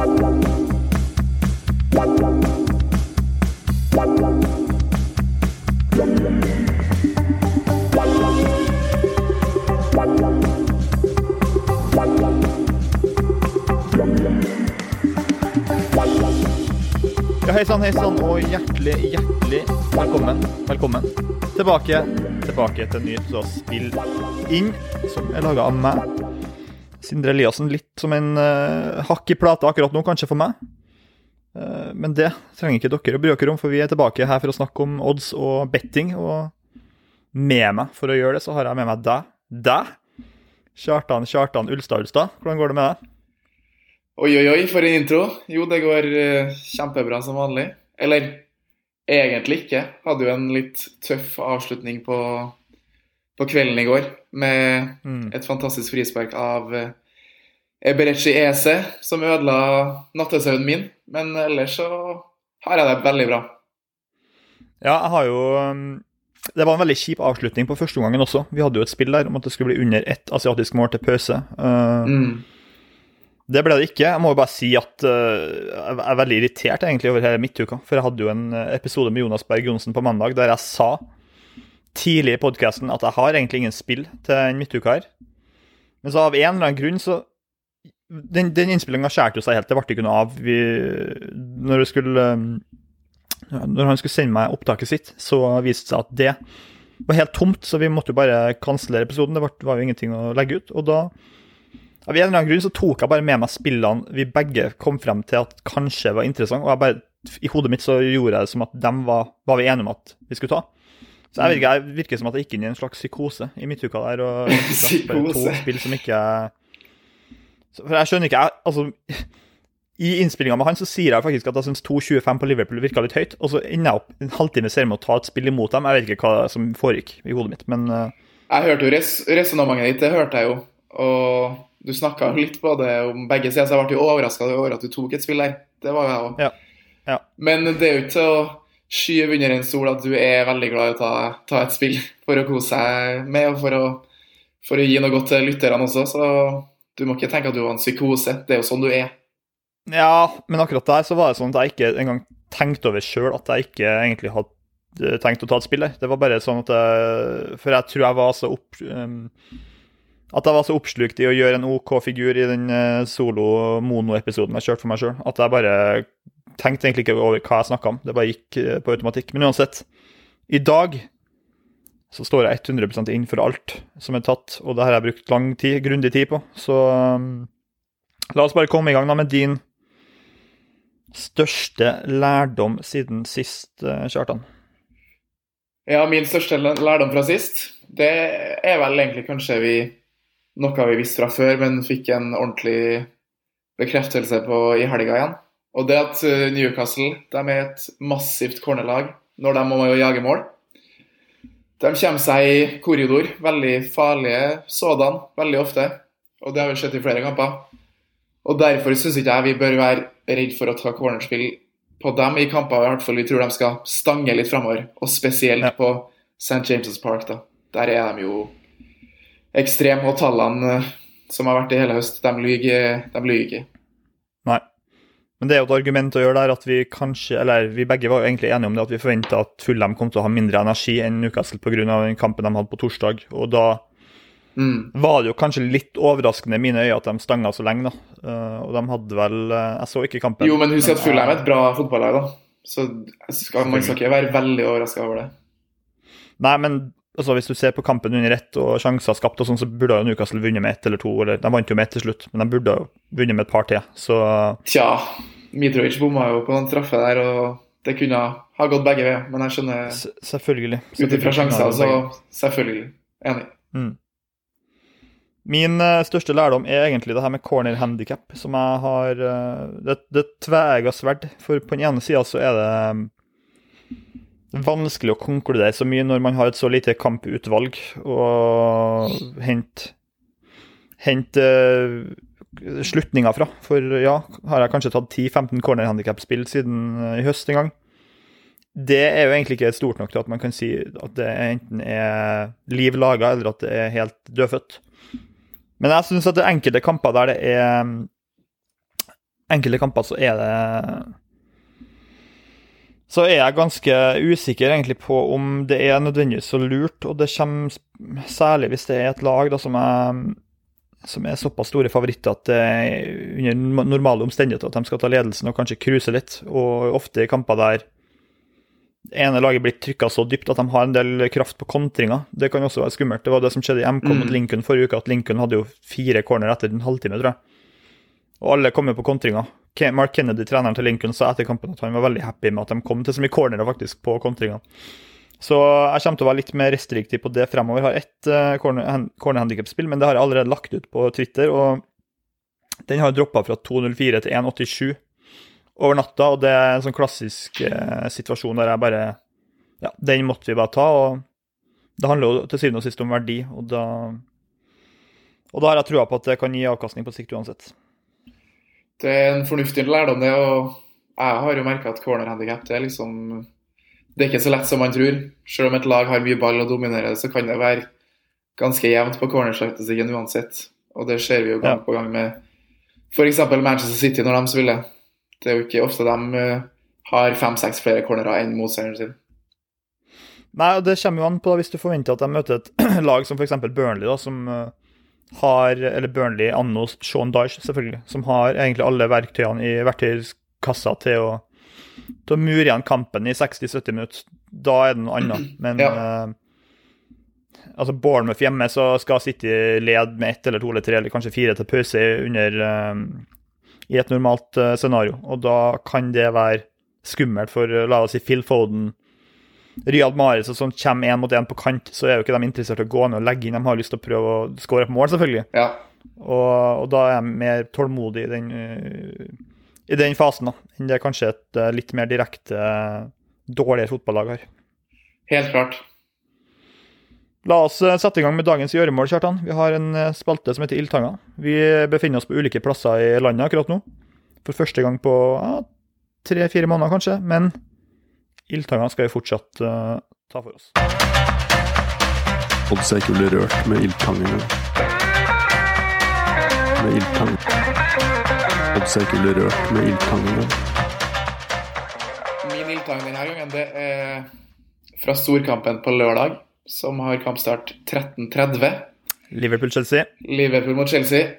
Hei sann, hei sann, og hjertelig, hjertelig velkommen. Velkommen. Tilbake, tilbake til nytt spill inn, som er laga av meg. Sindre Eliassen, litt som en uh, hakk i plata akkurat nå, kanskje for meg. Uh, men det trenger ikke dere å bry dere om, for vi er tilbake her for å snakke om odds og betting. Og med meg for å gjøre det, så har jeg med meg deg. Deg! Kjartan Kjartan Ulstad Ulstad. Hvordan går det med deg? Oi, oi, oi, for en intro. Jo, det går uh, kjempebra som vanlig. Eller egentlig ikke. Hadde jo en litt tøff avslutning på, på kvelden i går med Mm. et fantastisk frispark av uh, Eberechi Ese, som ødela nattesøvnen min. Men ellers så har jeg det veldig bra. Ja, jeg har jo um, Det var en veldig kjip avslutning på første omgangen også. Vi hadde jo et spill der om at det skulle bli under ett asiatisk mål til pause. Uh, Mm. Det ble det ikke. Jeg må jo bare si at uh, jeg er veldig irritert egentlig over hele midtuka. For jeg hadde jo en episode med Jonas Berg Johnsen på mandag der jeg sa tidlig i podkasten at jeg har egentlig ingen spill til en midtuke her. Men så av en eller annen grunn så Den, den innspillinga skjærte jo seg helt. Det ble ikke noe av. Vi, når, skulle, um, når han skulle sende meg opptaket sitt, så viste det seg at det var helt tomt, så vi måtte jo bare kansellere episoden. Det var jo ingenting å legge ut. Og da av en eller annen grunn så tok jeg bare med meg spillene vi begge kom frem til at kanskje var interessante. Og jeg bare, i hodet mitt så gjorde jeg det som at dem var, var vi enige om at vi skulle ta. Så jeg virker, jeg virker som at jeg gikk inn i en slags psykose i midtuka der. og bare to spill som ikke For jeg skjønner ikke jeg, altså, I innspillinga med han så sier jeg faktisk at jeg syns 2.25 på Liverpool virka litt høyt. Og så ender jeg opp en halvtime senere med å ta et spill imot dem. Jeg vet ikke hva som foregikk i hodet mitt, men uh... Jeg hørte jo res resonnementet ditt, det hørte jeg jo. Og du snakka litt på det om begge sider, så jeg ble jo overraska over at du tok et spill der. Det var jeg òg. Ja. Ja. Men det er jo ikke til å skyve under en stol at du er veldig glad i å ta, ta et spill for å kose seg med, og for å, for å gi noe godt til lytterne også. Så du må ikke tenke at du har en psykose. Det er jo sånn du er. Ja, men akkurat der så var det sånn at jeg ikke engang tenkte over sjøl at jeg ikke egentlig hadde tenkt å ta et spill der. Det var bare sånn at jeg, For jeg tror jeg var så opp... Um, at jeg var så oppslukt i å gjøre en OK figur i den uh, solo-mono-episoden jeg kjørte for meg sjøl, at jeg bare tenkte egentlig ikke over hva jeg snakka om. Det bare gikk uh, på automatikk. Men uansett, i dag så står jeg 100% inn for alt som er tatt, og det har jeg brukt lang tid, grundig tid på. Så um, la oss bare komme i gang da med din største lærdom siden sist, eh, Kjartan? Ja, min største lærdom fra sist, det er vel egentlig kanskje vi noe vi visste fra før, men fikk en ordentlig bekreftelse på i helga igjen. Og det at eh, Newcastle de er et massivt cornerlag når de må jage mål. De kommer seg i korridor, veldig farlige sådan, veldig ofte. Og det har vi sett i flere kamper. Og derfor syns ikke jeg vi bør være redd for å ta cornerspill på dem i kamper i hvert fall vi tror de skal stange litt framover. Og spesielt Ja. på St. James' Park. da. Der er de jo ekstreme, og tallene eh, som har vært i hele høst, de lyver, de lyver ikke. Men det er jo et argument å gjøre der at vi kanskje, eller vi begge var jo egentlig enige om det, at vi forventa at Fulham kom til å ha mindre energi enn Newcastle pga. den kampen de hadde på torsdag. Og da Mm. var det jo kanskje litt overraskende i mine øyne at de stanga så lenge, da. Eh, og de hadde vel eh, Jeg så ikke kampen. Jo, men husk at Fulham er et bra fotballag, da. Så skal, man skal ikke være veldig overraska over det. Nei, men altså, hvis du ser på kampen under ett og sjanser skapt og sånn, så burde jo Newcastle vunnet med ett eller to. Eller, de vant jo med ett til slutt, men de burde jo vunnet med et par til. Så Tja, Mitrovic bomma jo på den straffe der, og det kunne ha gått begge veier. Men jeg skjønner selvfølgelig. ut ifra sjanser, så Selvfølgelig. Enig. Mm. Min eh, største lærdom er egentlig det her med corner handicap, som jeg har eh, Det, det tveegga sverd. For på den ene sida så er det vanskelig å konkludere så mye når man har et så lite kamputvalg og hente eh, slutninger fra. For ja, har jeg kanskje tatt 10-15 corner handicap-spill siden eh, i høst en gang. Det er jo egentlig ikke stort nok til at man kan si at det enten er liv laga, eller at det er helt dødfødt. Men jeg syns at det enkelte kamper der det er enkelte kamper så er det så er jeg ganske usikker egentlig på om det er nødvendigvis så lurt. Og det kommer særlig hvis det er et lag da, som, er, som er såpass store favoritter at det er under normale omstendigheter at de skal ta ledelsen og kanskje cruise litt. Og ofte i kamper der det ene laget blir trykka så dypt at de har en del kraft på kontringer. Det kan også være skummelt. Det var det som skjedde i MK mot Mm. Lincoln forrige uke, at Lincoln hadde jo fire corner etter en halvtime, tror jeg. Og alle kom jo på kontringa. Mark Kennedy, treneren til Lincoln, sa etter kampen at han var veldig happy med at de kom til så mye cornerer faktisk på kontringene. Så jeg kommer til å være litt mer restriktiv på det fremover. Jeg har ett uh, cornerhandikap-spill, men det har jeg allerede lagt ut på Twitter. Og den har droppa fra 2.04 til 1.87 over natta, og det er en sånn klassisk eh, situasjon der jeg bare Ja, den måtte vi bare ta, og det handler jo til syvende og sist om verdi, og da Og da har jeg trua på at det kan gi avkastning på sikt uansett. Det er en fornuftig lærdom, det. Og jeg har jo merka at cornerhandikap det er liksom Det er ikke så lett som man tror. Selv om et lag har mye ball og dominerer, så kan det være ganske jevnt på cornerstatistikken uansett. Og det ser vi jo gang Ja. på gang med f.eks. Manchester City når de spiller. Det er jo ikke ofte de eh, har fem-seks flere cornerer enn motstanderen sin. Nei, og det kommer jo an på da, hvis du forventer at de møter et lag som f.eks. Burnley, da, som eh, har Eller Burnley anno Sean Dyche, selvfølgelig. Som har egentlig alle verktøyene i verktøykassa til å, til å mure igjen kampen i 60-70 minutter. Da er det noe annet. Men Ja. uh, altså Bournemouth hjemme så skal City lede med ett eller to eller tre eller kanskje fire til pause under uh, i et normalt uh, scenario. Og da kan det være skummelt for, la oss si, Phil Foden, Riyad Mahrez og sånn kommer én mot én på kant, så er jo ikke de interessert i å gå ned og legge inn. De har lyst til å prøve å skåre på mål, selvfølgelig. Ja. Og, og da er de mer tålmodige i den, eh, i den fasen, da, enn det kanskje et eh, litt mer direkte eh, dårligere fotballag har. Helt klart. La oss sette i gang med dagens gjøremål, Kjartan. Vi har en spalte som heter Ildtanga. Vi befinner oss på ulike plasser i landet akkurat nå. For første gang på ja, tre-fire måneder, kanskje. Men Ildtanga skal vi fortsatt uh, ta for oss. Odds er ikke ble rørt med ildtangene. Med ildtang. Odds er ikke ble rørt med ildtangene. Min ildtang denne gangen det er fra storkampen på lørdag, som har kampstart 13.30. Liverpool-Chelsea. Liverpool mot Chelsea.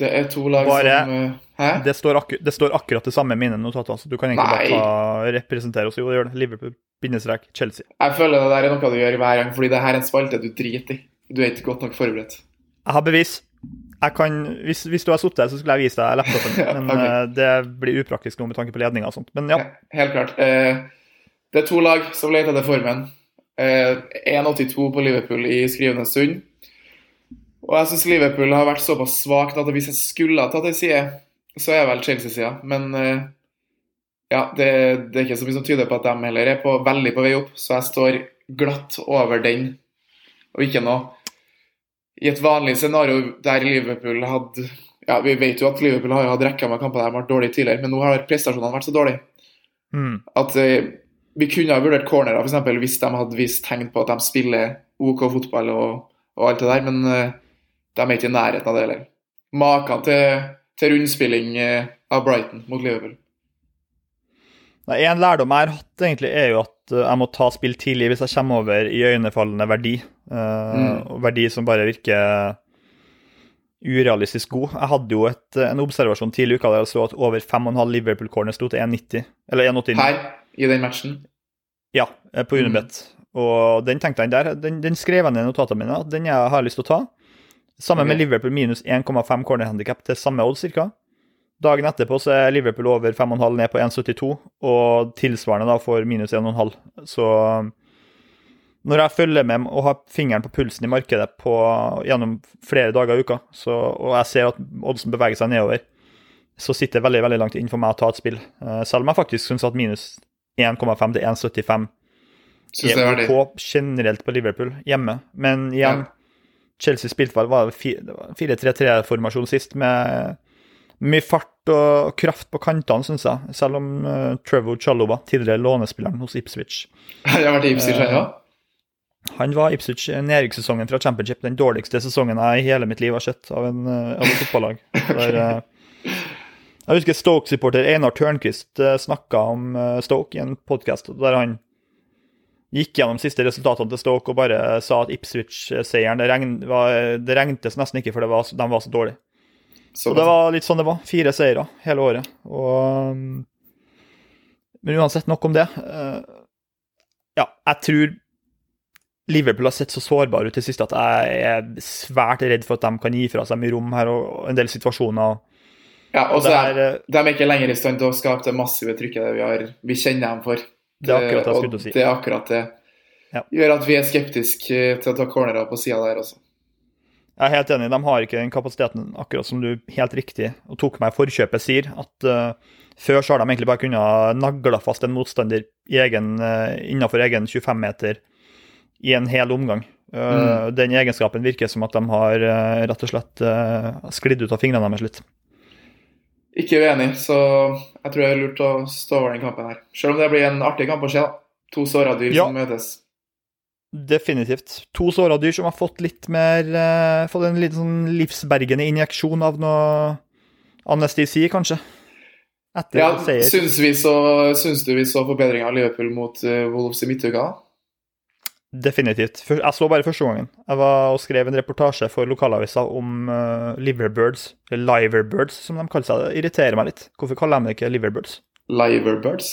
Det er to lag Bare- som eh? Det, står det står akkurat det samme i mine notater, så du kan egentlig Nei. bare ta, representere oss. Jo, det gjør det. Liverpool, bindestrek, Chelsea. Jeg føler det der er noe du gjør hver gang, fordi det her er en spalte du driter i. Du er ikke godt nok forberedt. Jeg har bevis. Jeg kan, hvis, hvis du har sittet her, så skulle jeg vise deg laptopen, Ja, men okay. eh, det blir upraktisk nå med tanke på ledninga og sånt. Men ja, Helt klart. Eh, det er to lag som leter etter formen. Eh, 1,82 på Liverpool i skrivende stund. Og jeg syns Liverpool har vært såpass svakt at hvis jeg skulle ha tatt ei side, så er vel Chelsea-sida. Men eh, ja, det, det er ikke så mye som tyder på at de heller er på, veldig på vei opp, så jeg står glatt over den, og ikke noe. I et vanlig scenario der Liverpool hadde ja, Vi vet jo at Liverpool har hatt rekker med kamper der de har vært dårlige tidligere, men nå har prestasjonene vært så dårlige mm, at eh, vi kunne ha vurdert cornerer eksempel, hvis de hadde vist tegn på at de spiller OK fotball og, og alt det der, men eh, de er ikke i nærheten av det heller. Maken til, til rundspilling eh, av Brighton mot Liverpool. Nei, En lærdom jeg har hatt, egentlig, er jo at eh, jeg må ta spill tidlig hvis jeg kommer over i øynefallende verdi. Uh, Mm. Verdi som bare virker urealistisk god. Jeg hadde jo et, en observasjon tidlig i uka der jeg så at over 5,5 Liverpool-corner sto til 1,90. Eller 1,89. Her, i den matchen. Ja, på Unibet. Og den tenkte jeg der, den, den skrev jeg ned i notatene mine, den jeg har lyst til å ta. Sammen med Liverpool minus 1,5 cornerhandikap til samme odds, cirka. Dagen etterpå så er Liverpool over 5,5 ned på 1,72, og tilsvarende da for minus 1,5. Så når jeg følger med og har fingeren på pulsen i markedet på, gjennom flere dager i uka, så, og jeg ser at oddsen beveger seg nedover, så sitter det veldig veldig langt inn for meg å ta et spill. Eh, Selv om jeg faktisk syns at minus 1,5 til 1,75 er på OK generelt på Liverpool hjemme. Men igjen, Ja. Chelsea spilte vel var det var 4-3-3-formasjon sist, med mye fart og kraft på kantene, syns jeg. Selv om uh, Trevor Chaloba, tidligere lånespilleren hos Ipswich Jeg har vært i Ipswich, uh, ja. Han var Ipswich nedrykkssesongen fra Championship, den dårligste sesongen jeg i hele mitt liv har sett av, en, eh, av et fotballag. Der, uh, Jeg husker Stoke-supporter Einar Tørnquist snakka om eh, Stoke i en podkast der han gikk gjennom siste resultatene til Stoke og bare sa at Ipswich-seieren det, regn, det regntes nesten ikke, for det var, de var så dårlige. Så Og det var litt sånn det var. Fire seire hele året. Og, um, men uansett, nok om det. Eh, ja, jeg tror Liverpool har sett så sårbare ut det siste at jeg er svært redd for at de kan gi fra seg mye rom her, og en del situasjoner. ja, og så er eh, de ikke lenger i stand til å skape det massive trykket vi, har, vi kjenner dem for. Det er akkurat det jeg skulle si. det er akkurat det. Ja. Gjør at vi er skeptiske til å ta cornerer på sida der også. Jeg er helt enig, de har ikke den kapasiteten, akkurat som du helt riktig og tok meg i forkjøpet sier. at uh, Før så har de egentlig bare kunnet nagle fast en motstander egen, uh, innenfor egen 25-meter i en hel omgang. Eh, Den egenskapen virker som at de har eh, rett og slett eh, sklidd ut av fingrene deres litt. Ikke uenig, så jeg tror det er lurt å stå over den kampen her. Selv om det blir en artig kamp å se. da. To såra dyr Ja. som møtes. Definitivt. To såra dyr som har fått litt mer eh, Fått en litt sånn livsbergende injeksjon av noe anestesi, kanskje. Etter Ja, syns, vi så, syns du vi så forbedringer av Liverpool mot uh, Wolves i midtuka? Definitivt. Jeg så bare første gangen. Jeg var og skrev en reportasje for lokalavisa om uh, liverbirds, eller liverbirds som de kaller seg. Det irriterer meg litt. Hvorfor kaller de det ikke liverbirds? Liverbirds?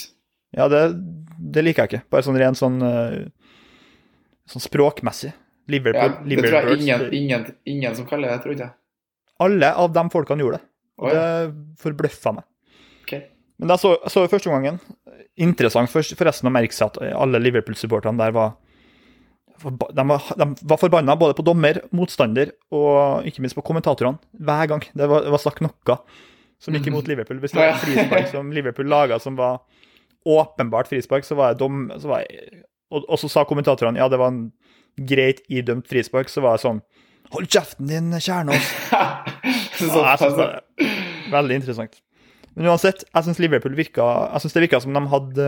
Ja, det, det liker jeg ikke. Bare sånn rent sånn, uh, sånn språkmessig. Liverpool, Ja, det tror jeg ingen, ingen, ingen som kaller det, tror jeg. Alle av de folkene gjorde det. Og oh, ja. det forbløffa meg. Ok. Men da så, så jeg første gangen Interessant forresten å merke seg at alle Liverpool-supporterne der var de var, de var forbanna både på dommer, motstander og ikke minst på kommentatorene. Hver gang det var, det var sagt noe som gikk imot Liverpool. Hvis det var et frispark som Liverpool laga som var åpenbart frispark, så var det dom... Så var jeg, og, og så sa kommentatorene ja, det var en greit idømt frispark. Så var det sånn Hold kjeften din, Kjernås! Så Ja, jeg veldig interessant. Men uansett, jeg syns Liverpool virka Jeg syns det virka som de hadde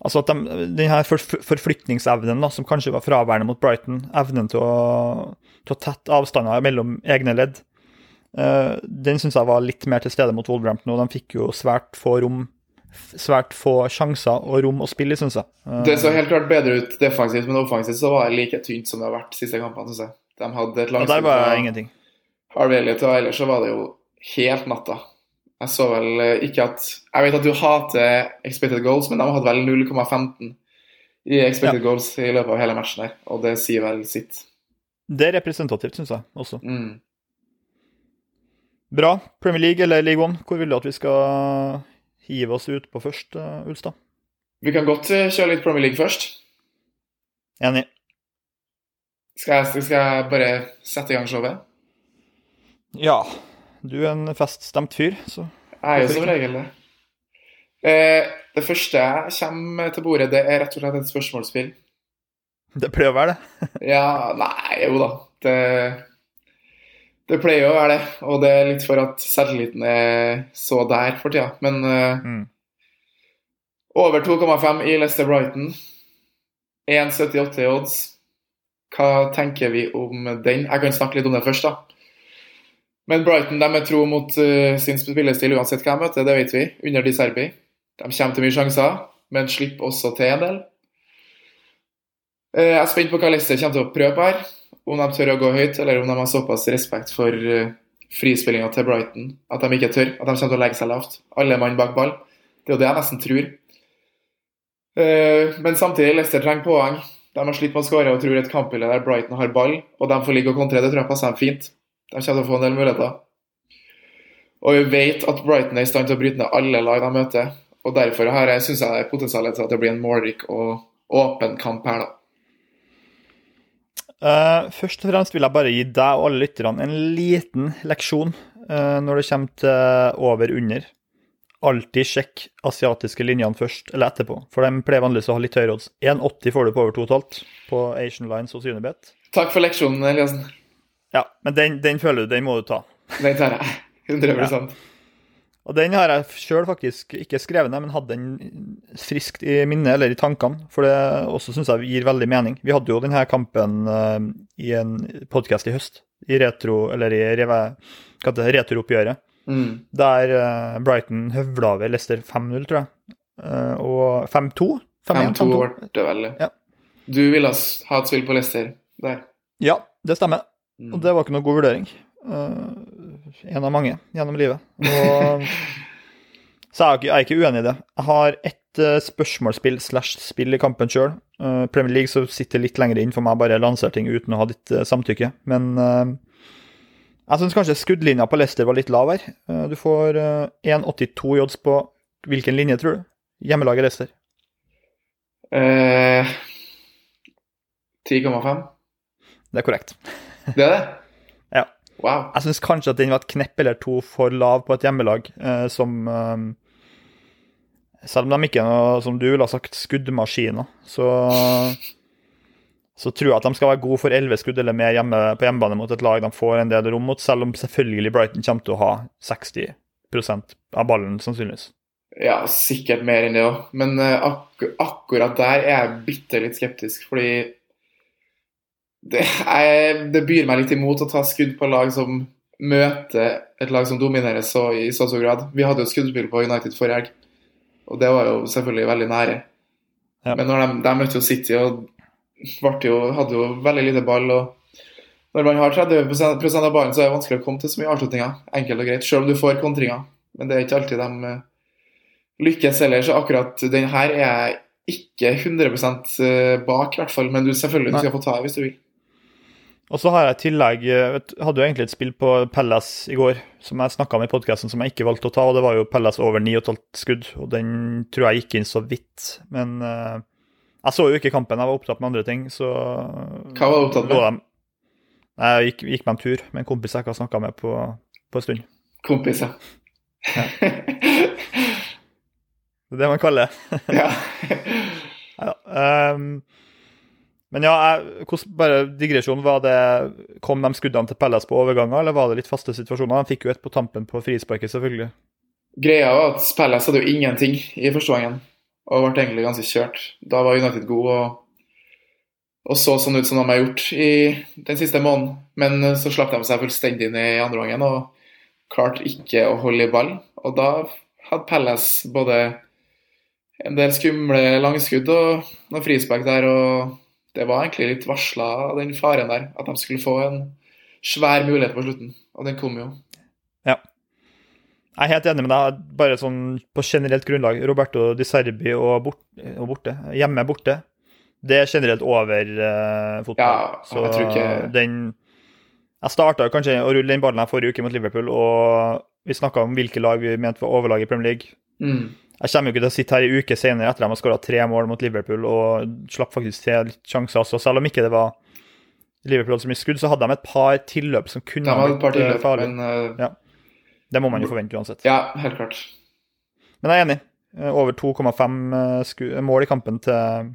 Altså at de, den her for, forflytningsevnen da, som kanskje var fraværende mot Brighton, evnen til å, til å tette avstander mellom egne ledd, uh, den syns jeg var litt mer til stede mot Wolverhampton, og de fikk jo svært få rom Svært få sjanser og rom å spille i, syns jeg. Uh, Det så helt klart bedre ut defensivt, men offensivt så var det like tynt som det har vært de siste kampene, synes jeg. De hadde et og der langskudd var ingenting. Harvey Elliot, og ellers så var det jo helt natta. Jeg så vel eh, ikke at Jeg vet at du hater expected goals, men de har hatt vel 0,15 i expected goals i løpet av hele matchen her, og det sier vel sitt. Det er representativt, syns jeg også. Mm. Bra. Premier League eller League One, hvor vil du at vi skal hive oss ut på først, uh, Ulstad? Vi kan godt eh, kjøre litt Premier League først. Enig. Skal jeg, skal jeg bare sette i gang showet? Ja. Du er en feststemt fyr, så Jeg er jo som regel det. Eh, det første jeg kommer til bordet, det er rett og slett et spørsmålsspill. det pleier å være det. Ja, nei, jo da. Det, det pleier å være det. Og det er litt for at selvtilliten er så der for tida. Men eh, Mm. over 2,5 i Leicester Brighton. 1,78 i odds. Hva tenker vi om den? Jeg kan snakke litt om det først, da. Men Brighton de er tro mot uh, sin spillestil uansett hva de møter, det vet vi. Under De Serbi. De kommer til mye sjanser, men slipper også til en del. Uh, Jeg er spent på hva Leicester kommer til å prøve på her. Om de tør å gå høyt, eller om de har såpass respekt for uh, frispillinga til Brighton at de ikke tør. At de kommer til å legge seg lavt. Alle mann bak ball. Det er jo det jeg nesten tror. Men samtidig, Leicester trenger poeng. De har slitt med å skåre og tror et kampbilde der Brighton har ball, og de får ligge og kontre. Det tror jeg passer dem fint. De kommer til å få en del muligheter. Og vi vet at Brighton er i stand til å bryte ned alle lag de møter. Og derfor har jeg, synes jeg det er potensialet til at det blir en målrik og åpen kamp her, da. Uh, først og fremst vil jeg bare gi deg og alle lytterne en liten leksjon uh, når det kommer til over-under. Alltid sjekk asiatiske linjene først eller etterpå, for de pleier vanligvis å ha litt høyere odds. 1,80 får du på over 2,5 på Asian Lines hos Unibet. Takk for leksjonen, Eliassen. Ja, men den, den føler du, den må du ta. Den tar jeg. 100 Og den har jeg sjøl faktisk ikke skrevet ned, men hadde den friskt i minnet, eller i tankene. For det også syns jeg gir veldig mening. Vi hadde jo denne kampen uh, i en podkast i høst, i retro, eller i reve, hva heter det, returoppgjøret. Mm. der uh, Brighton høvla over Leicester 5-0, tror jeg. Uh, og 5-2? 5-1, 5-2 ble det vel. Ja. Du ville ha et spill på Leicester der. Ja, det stemmer. Mm. Og det var ikke noe god vurdering. Uh, en av mange gjennom livet. Og, så jeg er, ikke, jeg er ikke uenig i det. Jeg har ett uh, spørsmålsspill slash spill i kampen sjøl. Premier League så sitter litt lenger inn for meg bare lanserer ting uten å ha ditt eh, samtykke. Men eh, jeg syns kanskje skuddlinja på Leicester var litt lav her. Eh, du får eh, 1,82 i odds på hvilken linje, tror du? Hjemmelaget Leicester. Eh, 10,5? Det er korrekt. Det er det? Ja. Wow. Jeg syns kanskje at den var et knepp eller to for lav på et hjemmelag eh, som eh, Selv om de ikke er noe, som du ville ha sagt, skuddmaskiner, så så tror jeg at de skal være gode for 11 skudd eller mer hjemme, på hjemmebane mot et lag de får en del rom mot, selv om selvfølgelig Brighton kommer til å ha 60% av ballen, sannsynligvis. Ja, sikkert mer enn det òg. Men eh, ak akkurat der er jeg bitte litt skeptisk, fordi det, jeg, det byr meg litt imot å ta skudd på lag som møter et lag som dominerer så, i så stor grad. Vi hadde jo skuddspill på United forrige helg, og det var jo selvfølgelig veldig nære. Ja. Men når de, de møtte jo City og jo, hadde jo veldig lite ball. og Når man har 30% av ballen, så er det vanskelig å komme til så mye avslutninger. Enkelt og greit, selv om du får kontringer. Men det er ikke alltid de eh, lykkes heller. Så akkurat den her er jeg ikke 100 bak, i hvert fall. Men du selvfølgelig du skal få ta det hvis du vil. Og så har jeg i tillegg eh, vet- Hadde jo egentlig et spill på Pellas i går som jeg snakka om i podkasten, som jeg ikke valgte å ta, og det var jo Pellas over 9,5 skudd. Og den tror jeg gikk inn så vidt. Men uh, jeg så jo ikke kampen, jeg var opptatt med andre ting, så Hva var du opptatt med? Jeg gikk, gikk meg en tur med en kompis jeg ikke har snakka med på, på en stund. Kompiser. Det er det man kaller det. ja. Ja, ehm, men ja, jeg, bare digresjon. Var det, kom de skuddene til Pellas på overganger, eller var det litt faste situasjoner? De fikk jo et på tampen på frisparket, selvfølgelig. Greia var at Palace hadde jo ingenting i første gangen, og ble egentlig ganske kjørt. Da var United god og, og så sånn ut som de har gjort i den siste måneden. Men eh, så slapp de seg fullstendig ned i andre gangen og klarte ikke å holde i ball. Og da hadde Palace både en del skumle langskudd og noen frispark der, og det var egentlig litt varsla den faren der, at de skulle få en svær mulighet på slutten, og den kom jo. Ja. Jeg er helt enig med deg, bare sånn på generelt grunnlag. Roberto Di Serbi og, bort, og borte, hjemme borte, det er generelt over uh, fotball. Ja, Så jeg tror ikke- den Jeg starta kanskje å rulle den ballen her forrige uke mot Liverpool, og vi snakka om hvilke lag vi mente var overlag i Premier League. Mm. Jeg kommer jo ikke til å sitte her i uke senere etter at de har skåra tre mål mot Liverpool og slapp faktisk til litt sjanser også. Selv om ikke det var Liverpool hadde så mye skudd, så hadde de et par tilløp som kunne De ha hadde et par blitt eh, tilløp, farlig. men uh... Ja. Det må man jo forvente uansett. ja, helt klart. Men jeg er enig. Eh, Over 2,5 eh, mål i kampen til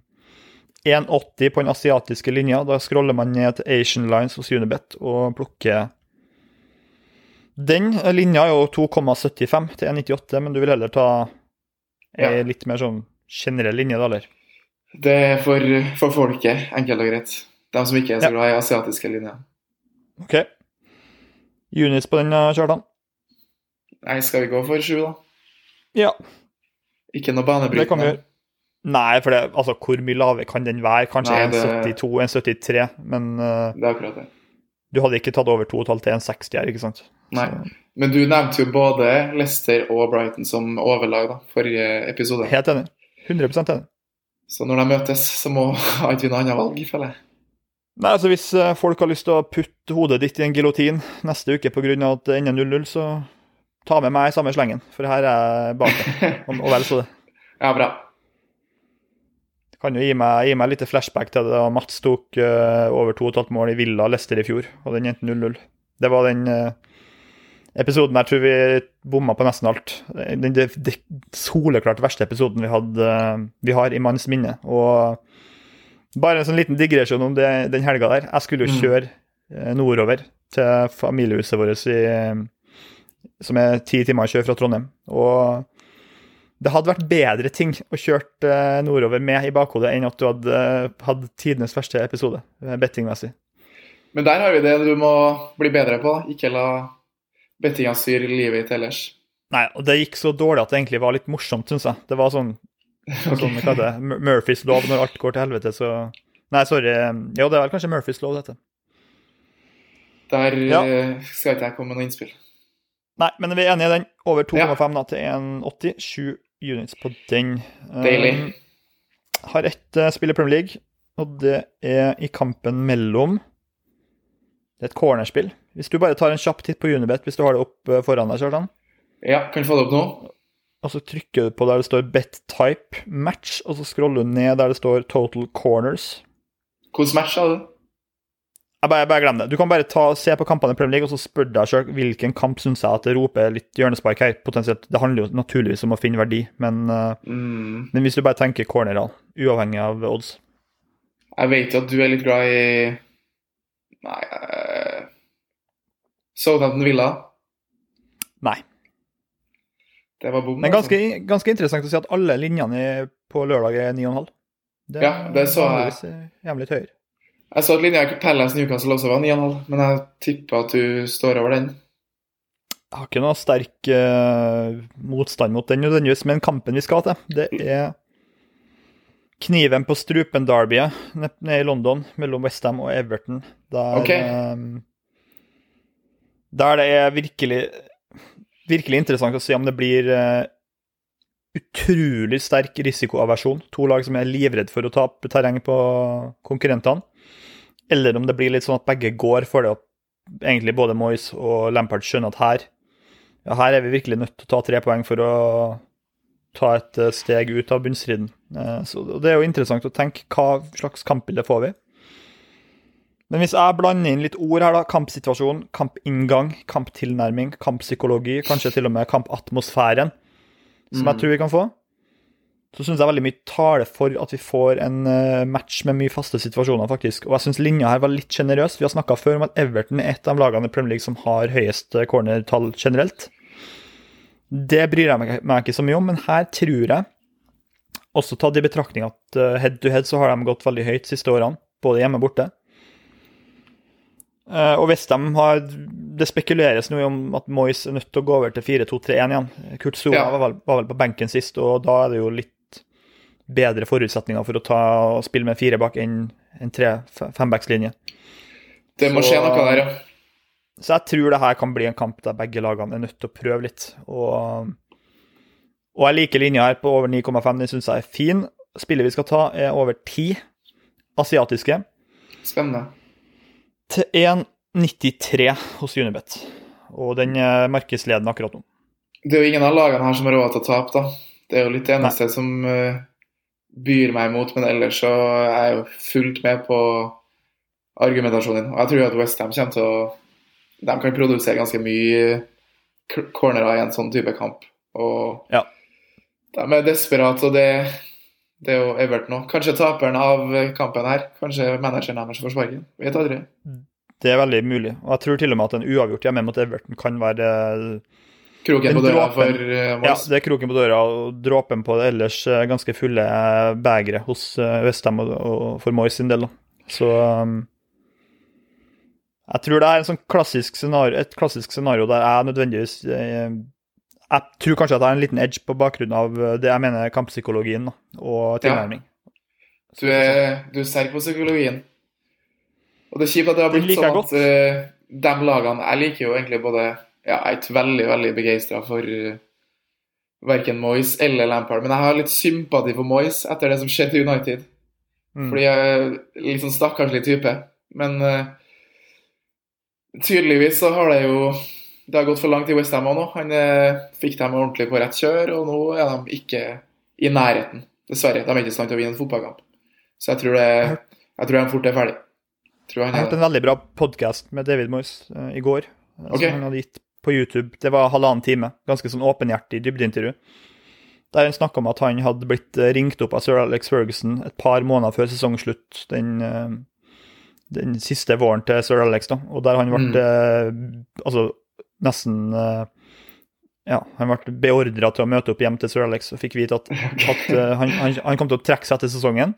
1,80 på den asiatiske linja. Da scroller man ned til Asian Lines hos Unibet og plukker Den linja er jo 2,75 til 1,98, men du vil heller ta ei Ja. litt mer sånn generell linje, da, eller? Det er for, for folket, enkelt og greit. De som ikke er så glad i asiatiske linjer. OK. Junis på den, eh, Kjartan? Nei, skal vi gå for sju, da? Ja. Ikke noe banebrytende. Nei, for det, altså, hvor mye lavere kan den være? Kanskje 1,72, 1,73, men uh, Det er akkurat det. du hadde ikke tatt over 2,5 til 1,60 her, ikke sant? Nei. Så- Men du nevnte jo både Leicester og Brighton som overlag da, forrige episode. Helt enig. 100% enig. Så når de møtes, så må ha ikke vi noe annet valg, føler jeg. Nei, altså Hvis eh, folk har lyst til å putte hodet ditt i en giljotin neste uke pga. at det ender 0-0, så ta med meg i samme slengen, for her er jeg bak deg. Og, vel så det. Ja, bra. Det kan jo gi meg, gi meg litt flashback til da Mats tok uh, over 2,5 mål i Villa Leicester i fjor, og den endte 0-0. Det var den eh, episoden der tror vi bomma på nesten alt. Den det, det soleklart verste episoden vi, hadde, eh, vi har i manns minne. Og bare en sånn liten digresjon om det, den helga der. Jeg skulle jo Mm. kjøre eh, nordover til familiehuset vårt i, som er ti timer kjør fra Trondheim. Og det hadde vært bedre ting å kjøre eh, nordover med i bakhodet enn at du hadde hatt tidenes verste episode, bettingmessig. Men der har vi det du må bli bedre på. Ikke la bettinga styrer livet ditt ellers. Nei, og det gikk så dårlig at det egentlig var litt morsomt, syns jeg. Det var sånn, sånn hva det, Murphys lov når alt går til helvete, så Nei, sorry. Jo, det er vel kanskje Murphys lov, dette. Der Ja. eh, skal ikke jeg komme med noe innspill. Nei, men vi er enige i den. Over 2,5 Ja. da, til 1,80. 7 units på den. Deilig. Um, har ett uh, spill i Premier League, og det er i kampen mellom Det er et cornerspill. Hvis du bare tar en kjapp titt på Unibet hvis du har det opp eh, foran deg, Kjartan, Ja, kan du få det opp nå? og så trykker du på der det står Bet Type Match, og så scroller du ned der det står Total Corners. Hvilken match hadde du? Jeg bare, jeg bare glem det. Du kan bare ta, se på kampene i Premier League og så spør deg sjøl hvilken kamp syns jeg at det roper litt hjørnespark her. Potensielt. Det handler jo naturligvis om å finne verdi, men, eh, Mm, men hvis du bare tenker cornerer, uavhengig av odds jeg vet jo at du er litt glad i Nei uh, Southampton Villa. Nei. Det var bom. Men altså. ganske, ganske interessant å si at alle linjene på lørdag er 9,5. Det Ja, det så jeg. jævlig høyere. Jeg så at linja Palace Newcastle også var 9,5, men jeg tipper at du står over den. Jeg har ikke noe sterk uh, motstand mot den nødvendigvis, men kampen vi skal til, det er kniven på strupen-derbyet nede i London mellom Westham og Everton. Der, okay. eh, der det er virkelig, virkelig interessant å se om det blir eh, utrolig sterk risikoaversjon. To lag som er livredd for å tape terreng på konkurrentene. Eller om det blir litt sånn at begge går for det, at egentlig både Moyes og Lampard skjønner at her ja, her er vi virkelig nødt til å ta tre poeng for å ta et eh, steg ut av bunnstriden. Eh, Så Det er jo interessant å tenke hva slags kampbilde får vi. Men hvis jeg blander inn litt ord her, da, kampsituasjon, kampinngang, kamptilnærming, kamppsykologi, kanskje til og med kampatmosfæren, som som jeg Mm. tror vi kan få, så syns jeg veldig mye taler for at vi får en eh, match med mye faste situasjoner, faktisk. Og jeg syns linja her var litt sjenerøs. Vi har snakka før om at Everton er et av lagene i Premier League som har høyest eh, cornertall generelt. Det bryr jeg meg, meg ikke så mye om, men her tror jeg, også tatt i betraktning at eh, head to head så har de gått veldig høyt de siste årene, både hjemme og borte. Eh, og de har Det spekuleres nå om at Moyes er nødt til å gå over til 4-2-3-1 igjen. Kurt Zuma Ja. var, var vel på benken sist, og da er det jo litt bedre forutsetninger for å ta og spille med fire bak enn en tre-fembackslinje. Det må Så- skje noe der, ja. Så jeg tror det her kan bli en kamp der begge lagene er nødt til å prøve litt. Og, og jeg liker linja her på over 9,5. Den syns jeg er fin. Spillet vi skal ta, er over 10 asiatiske Spennende. Til 1,93 hos Unibet. Og den er markedsledende akkurat nå. Det er jo ingen av lagene her som har råd til å tape, da. Det er jo litt det eneste som eh, byr meg imot, men ellers så er jeg jo fullt med på argumentasjonen din. Og jeg tror jo at Westham kommer til å De kan produsere ganske mye k- cornerer i en sånn type kamp. Og Ja. de er desperate, og det, det er jo Everton òg. Kanskje taperen av kampen her. Kanskje manageren deres får sparken. Vet aldri. Det er veldig mulig. Og jeg tror til og med at en uavgjort hjemme mot Everton kan være Kroken på døra dråpen. for Moss? Ja, det er kroken på døra og dråpen på det ellers eh, ganske fulle eh, begeret hos eh, Westham og, og for Moyes sin del. Så um, jeg tror det er en sånn klassisk scenario, et klassisk scenario der jeg nødvendigvis eh, Jeg tror kanskje at jeg har en liten edge på bakgrunn av eh, det jeg mener er kamppsykologien og tilnærming. Du er, du er sterk på psykologien. Og det er kjipt at det har blitt sånn at uh, de lagene Jeg liker jo egentlig både Ja, jeg er ikke veldig, veldig begeistra for uh, verken Moyes eller Lampard, men jeg har litt sympati for Moyes etter det som skjedde i United. Mm. Fordi jeg er litt sånn stakkarslig type. Men uh, tydeligvis så har det jo Det har gått for langt i Westham òg nå. Han eh, fikk dem ordentlig på rett kjør, og nå er de ikke i nærheten. Dessverre. De er ikke i stand til å vinne en fotballkamp. Så jeg tror, det, jeg tror de fort er ferdig. Jeg, Jeg hørte har en veldig bra podkast med David Moyes uh, i går, okay. Som han hadde gitt på YouTube. Det var halvannen time. Ganske sånn åpenhjertig dybdeintervju. Der han snakka om at han hadde blitt eh, ringt opp av sir Alex Ferguson et par måneder før sesongslutt den, Uh, den siste våren til sir Alex, da. Og der han ble Mm. eh, altså nesten eh, ja, han ble beordra til å møte opp hjem til sir Alex og fikk vite at, at eh, han, han, han kom til å trekke seg etter sesongen.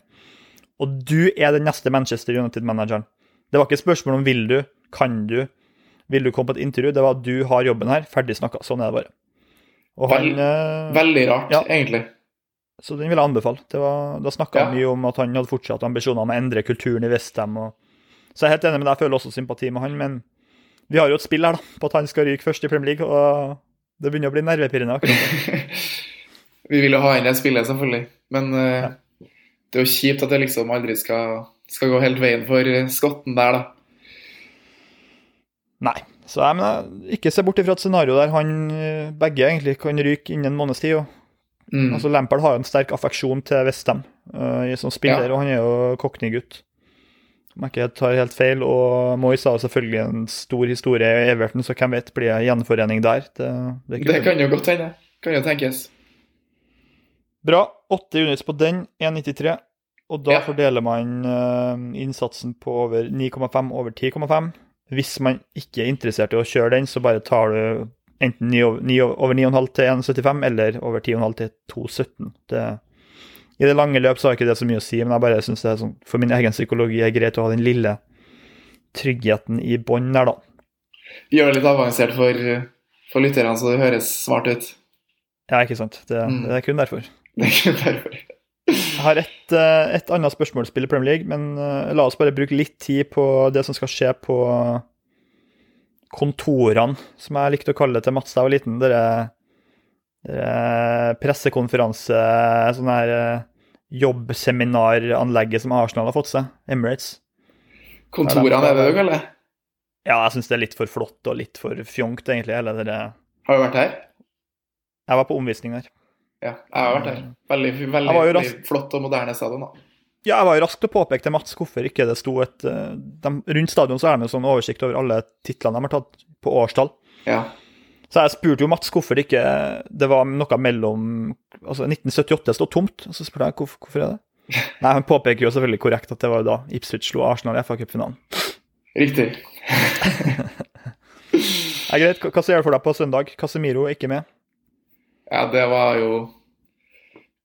Og du er den neste Manchester United-manageren. Det var ikke spørsmål om vil du, kan du, Vil du komme på et intervju? Det var at du har jobben her, ferdig snakka. Sånn er det bare. Og han, Vel- eh, Veldig rart, Ja. egentlig. Så den vil jeg anbefale. Det var, da snakka han mye om at han hadde fortsatt ambisjoner om å endre kulturen i Westham. Og... Så jeg er helt enig med deg, jeg føler også sympati med han, men vi har jo et spill her da, på at han skal ryke først i Premier League, og det begynner å bli nervepirrende. Vi vil jo ha inn det spillet, selvfølgelig. Men uh, Ja. det er jo kjipt at det liksom aldri skal, skal gå helt veien for eh, skotten der, da. Nei. Så jeg mener, ikke se bort ifra et scenario der han eh, begge egentlig kan ryke innen en måneds tid. Mm. altså Lampard har jo en sterk affeksjon til Westham uh, som spiller, Ja. og han er jo Cockney-gutt. Om jeg ikke tar helt feil. Og Moyes har selvfølgelig en stor historie i Everton, så hvem vet, blir det gjenforening der? Det, det Det kan jo godt hende. Kan jo tenkes. Bra. Åtte units på den, 1,93. Og da Ja. fordeler man eh, innsatsen på over 9,5 over 10,5. Hvis man ikke er interessert i å kjøre den, så bare tar du enten 9 over, 9 over 9,5 til 1,75 eller over 10,5 til 2,17. Det- I det lange løp så har ikke det så mye å si, men jeg bare synes det er sånn, for min egen psykologi er greit å ha den lille tryggheten i bånn der, da. Gjør det litt avansert for, for lytterne, så det høres smart ut. Ja, ikke sant. Det, Mm. det er kun derfor. Det er kun derfor. Jeg har et, eh, et annet spørsmålsspill i Premier League, men eh, la oss bare bruke litt tid på det som skal skje på kontorene, som jeg likte å kalle det til Mats da jeg var liten. Dere pressekonferanse, sånn her eh, jobbseminaranlegget som Arsenal har fått seg, Emirates. Kontorene er det eller? Ja, jeg syns det er litt for flott og litt for fjongt, egentlig, Eller det. Har du vært her? Jeg var på omvisning der. Ja, jeg har vært her. Veldig, veldig, veldig flott og moderne stadion, da. Ja, jeg var jo rask til å påpeke til Mats hvorfor ikke det sto et eh, de, Rundt stadion så er det en sånn oversikt over alle titlene de har tatt på årstall. Ja. Så jeg spurte jo Mats hvorfor det ikke det var noe mellom Altså 1978 stod tomt, og så spurte jeg hvorfor, hvorfor er det Nei, Han påpeker jo selvfølgelig korrekt at det var jo da Ipswich slo Arsenal i FA-cupfinalen. Riktig. Ja, greit, hva ser du for deg på søndag? Casemiro er ikke med. Ja, det var jo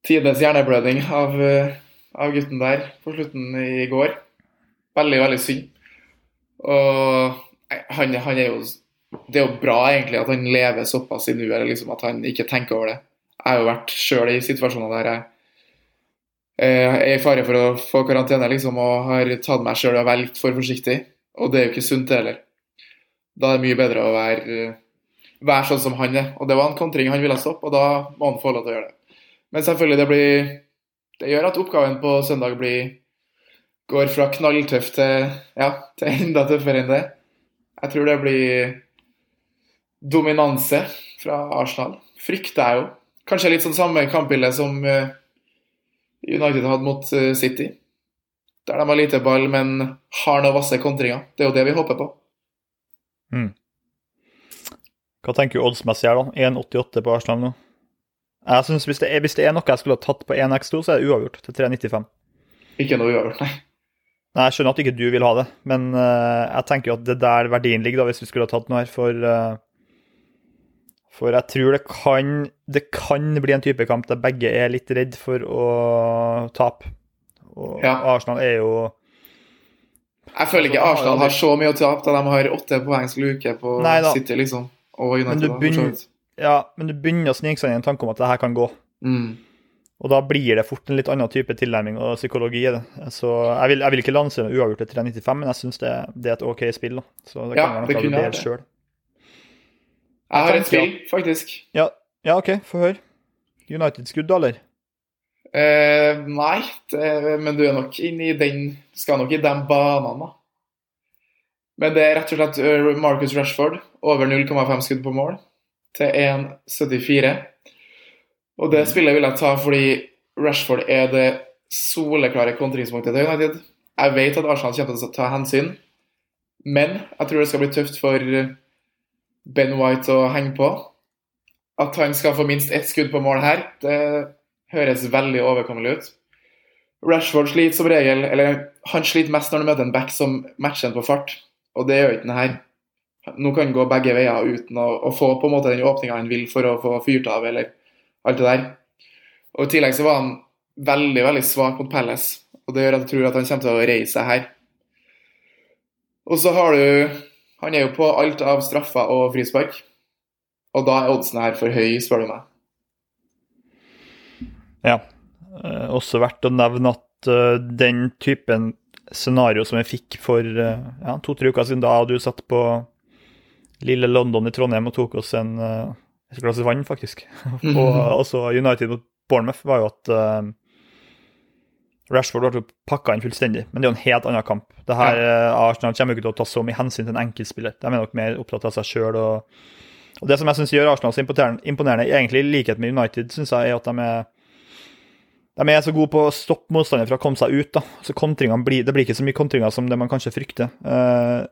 tidenes hjerneblødning av, eh, av gutten der på slutten i går. Veldig, veldig synd. Og han, han er jo Det er jo bra egentlig at han lever såpass i nuet, liksom, at han ikke tenker over det. Jeg har jo vært sjøl i situasjoner der jeg eh, er i fare for å få karantene liksom, og har tatt meg sjøl og vært for forsiktig. Og det er jo ikke sunt, heller. Da er det mye bedre å være være sånn som han er. Og det var en kontring han ville stoppe, og da må han få lov til å gjøre det. Men selvfølgelig, det blir Det gjør at oppgaven på søndag blir går fra knalltøff til ja, til enda tøffere enn det. Jeg tror det blir dominanse fra Arsenal. Frykter jeg jo. Kanskje litt sånn samme kampbilde som eh, United hadde mot eh, City. Der de har lite ball, men har noen vasse kontringer. Det er jo det vi håper på. Hva tenker du oddsmessig her, da? 1,88 på Arsenal nå. Jeg synes hvis det, er, hvis det er noe jeg skulle ha tatt på 1x2, så er det uavgjort til 3,95. Ikke noe uavgjort, nei. Nei, Jeg skjønner at ikke du vil ha det, men uh, jeg tenker jo at det er der verdien ligger, da, hvis vi skulle ha tatt noe her. For, eh, for jeg tror det kan, det kan bli en type kamp der begge er litt redd for å tape. Og Ja. Arsenal er jo Jeg føler ikke Arsenal har så mye å tape da de har åtte poengs luke på Nei. City, liksom. Og Men du begynner, ja, men du begynner å snike seg inn i en tanke om at det her kan gå. Mm. Og da blir det fort en litt annen type tilnærming og psykologi i det. Så jeg vil, jeg vil ikke lansere uavgjort til 395, men jeg syns det, det er et OK spill. da. Så det Ja, kan være det noe å vurdere sjøl. Jeg har et spill, faktisk. Ja, ja, OK, få høre. United-skudd, eller? Eh, nei, det, men du er nok inne i den Skal nok i de banene, da. Men det er rett og slett eh, Marcus Rashford over 0,5 skudd på mål til 1,74. Og det spillet vil jeg ta fordi Rashford er det soleklare kontringspunktet til United. Jeg vet at Arsenal kommer til å ta hensyn, men jeg tror det skal bli tøft for Ben White å henge på. At han skal få minst ett skudd på mål her, det høres veldig overkommelig ut. Rashford sliter som regel, eller han sliter mest når han møter en back som matcher han på fart, og det gjør ikke den her. Nå kan han gå begge veier uten å, å få på en måte den åpninga han vil for å få fyrt av, eller alt det der. Og I tillegg så var han veldig veldig svak mot Palace, og det gjør at jeg tror at han kommer til å reise her. Og så har du Han er jo på alt av straffer og frispark. Og da er oddsen her for høy, spør du meg. Ja. Eh, også verdt å nevne at uh, den typen scenario som jeg fikk for uh, ja, to-tre uker siden, da du satt på lille London i Trondheim og tok oss en, uh, et glass vann, faktisk. og også United mot Bournemouth var jo at Rashford ble pakka inn fullstendig, men det er jo en helt annen kamp. Det her, ja. Arsenal kommer ikke til å ta så mye hensyn til en enkeltspiller. De er nok mer opptatt av seg sjøl. Og, og det som jeg syns gjør Arsenal så imponerende, egentlig i likhet med United, synes jeg, er at de er de er så gode på å stoppe motstanderen fra å komme seg ut. da. Så blir, Det blir ikke så mye kontringer som det man kanskje frykter. Eh,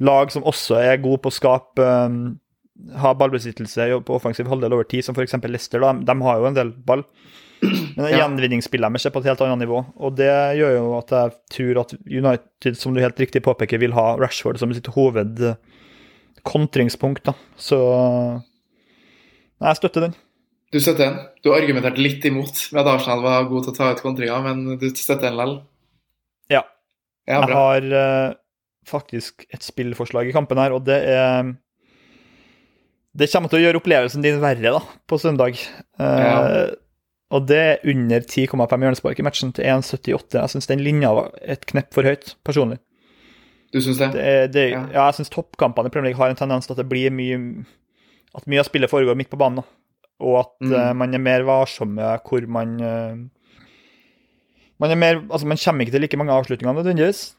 lag som også er gode på å skape eh, ha ballbesittelse på offensiv halvdel over tid, som f.eks. Leicester. Da. De har jo en del ball. Men Ja. gjenvinningsspillet er på et helt annet nivå. Og det gjør jo at jeg tror at United, som du helt riktig påpeker, vil ha Rashford som sitt hoved eh. Så Nei, jeg støtter den. Du støtter den. Du argumenterte litt imot med at Arsenal var god til å ta ut kontringer, men du støtter den likevel? Ja. Ja, Jeg har uh, faktisk et spillforslag i kampen her, og det er Det kommer til å gjøre opplevelsen din verre da, på søndag. Eh, Ja. Og det er under 10,5 hjørnespark i matchen til 1,78. Jeg syns den linja var et knepp for høyt, personlig. Du syns det? Det det, Ja. ja. jeg syns toppkampene i Premier League har en tendens til at det blir mye At mye av spillet foregår midt på banen. Og at Mm. uh, man er mer varsomme hvor man uh, Man er mer, altså man kommer ikke til like mange avslutninger nødvendigvis.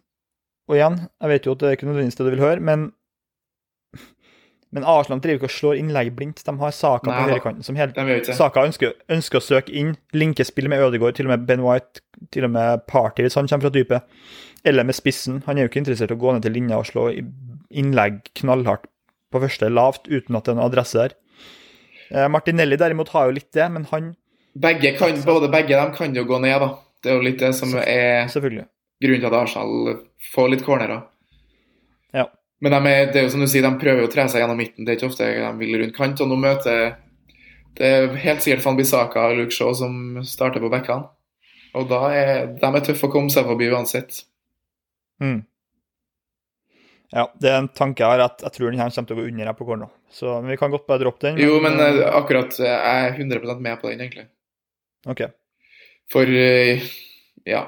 Og igjen, jeg vet jo at det er ikke nødvendigvis det du vil høre, men men Arsenal driver ikke og slår innlegg blindt. De har Saka Nei på høyrekanten som helt De. Saka ønsker, ønsker å søke inn, linke spill med Ødegaard, til og med Ben White, til og med Party hvis han kommer fra dypet, eller med spissen. Han er jo ikke interessert i å gå ned til linja og slå innlegg knallhardt på første lavt, uten at det er noen adresse der. Eh, Martinelli derimot har jo litt det, men han Begge kan, både begge dem kan jo gå ned, da. Det er jo litt det som er grunnen til at Arsenal får litt cornerer. Men de er, det er jo som du sier, de prøver å tre seg gjennom midten. Det er ikke ofte de vil rundt kant. Og nå møter det er helt sikkert Van Bissaka og Luke Shaw som starter på bekkene. Og da er de er tøffe å komme seg forbi uansett. Mm. Ja, det er en tanke jeg har, at jeg tror den her kommer til å gå under her på corner. Så men vi kan godt bare droppe den. Jo, men eh, akkurat eh, jeg er 100% med på den, egentlig. OK. For ja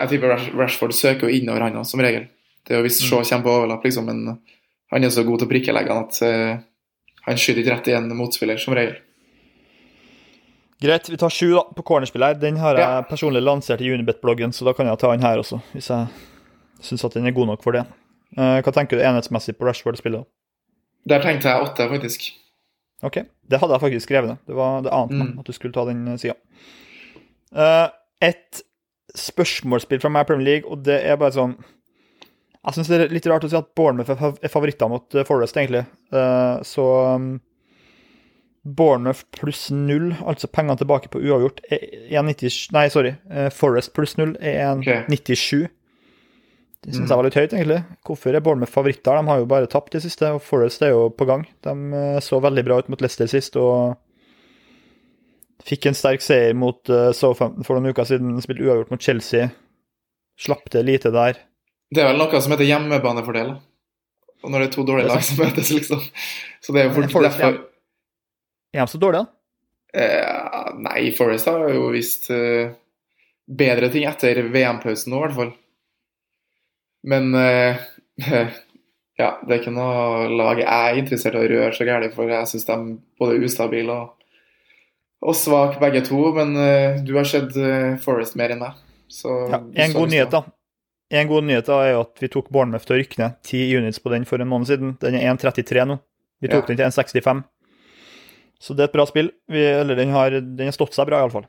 Jeg tipper Rashford søker jo innover, han som regel. Det er jo visst Shaw kommer på overlapp, liksom, men han er så god til å prikkelegge han at uh, han skyter ikke rett i en motspiller, som regel. Greit, vi tar sju da, på cornerspillet her. Den har jeg Ja. personlig lansert i Unibet-bloggen, så da kan jeg ta den her også, hvis jeg syns at den er god nok for det. Uh, hva tenker du enhetsmessig på Rashford-spillet? Der tenkte jeg åtte, faktisk. Ok, det hadde jeg faktisk skrevet ned. Det var det ante meg Mm. at du skulle ta den sida. Uh, et spørsmålsspill fra meg i Premier League, og det er bare sånn Jeg syns det er litt rart å si at Bournemouth er er favoritter mot eh, Forest, egentlig. Eh, så um, Bournemouth pluss null, altså pengene tilbake på uavgjort, er 1,97 Nei, sorry. eh, Forest pluss null er Ok. 1,97. Det syns Mm. jeg var litt høyt, egentlig. Hvorfor er Bournemouth favoritter? De har jo bare tapt det siste, og Forest er jo på gang. De så veldig bra ut mot Leicester sist, og fikk en sterk seier mot Southampton for noen uker siden. Spilte uavgjort mot Chelsea. Slapp det lite der. Det er vel noe som heter hjemmebanefordel. Og når det er to dårlige er lag som møtes, liksom. Så det er jo fort Forest, derfor Er de så dårlige, da? eh, Nei, Forest har jo vist eh, bedre ting etter VM-pausen nå, i hvert fall. Men eh, ja, det er ikke noe lag jeg er interessert i å røre så gærent for. Jeg syns de er både ustabile og, og svake begge to. Men eh, du har sett eh, Forest mer enn meg. Så Ja, en god nyhet, da. En god nyhet da er jo at vi tok Bournemouth til å rykke ned. Ti units på den for en måned siden. Den er 1,33 nå. Vi tok Ja. den til 1,65. Så det er et bra spill. Vi, eller den har, den har stått seg bra, iallfall.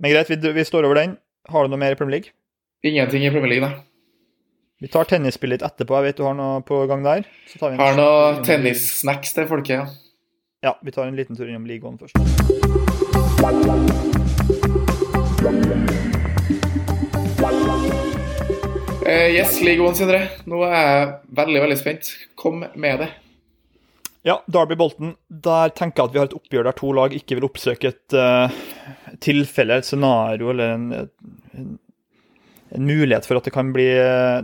Men greit, vi, vi står over den. Har du noe mer i Premier League? Ingenting i Premier League, nei. Vi tar tennisspillet litt etterpå. Jeg vet du har noe på gang der. Så tar vi en- Har noe tennissnacks til folket, ja. Ja, vi tar en liten tur innom ligaen først. Eh, yes, League Sindre. Nå er jeg veldig, veldig spent. Kom med det. Ja, Derby Bolton. Der tenker jeg at vi har et oppgjør der to lag ikke vil oppsøke et uh, tilfelle, et scenario eller en, en, en mulighet for at det kan bli uh,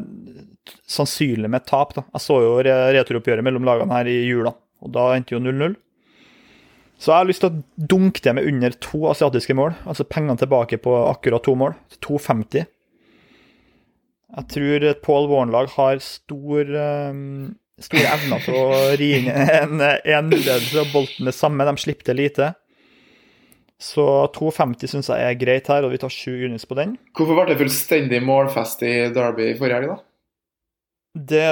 sannsynlig med tap. da. Jeg så jo re- returoppgjøret mellom lagene her i jula, og da endte jo 0-0. Så jeg har lyst til å dunke det med under to asiatiske mål, altså pengene tilbake på akkurat to mål. 2,50. Jeg tror Paul Warren-lag har stor, um, store evner til å ri inn en, en mulighet og Bolten det samme. De slipper til lite. Så 2,50 syns jeg er greit her, og vi tar 7 units på den. Hvorfor ble det fullstendig målfest i Derby forrige helg, da? Det,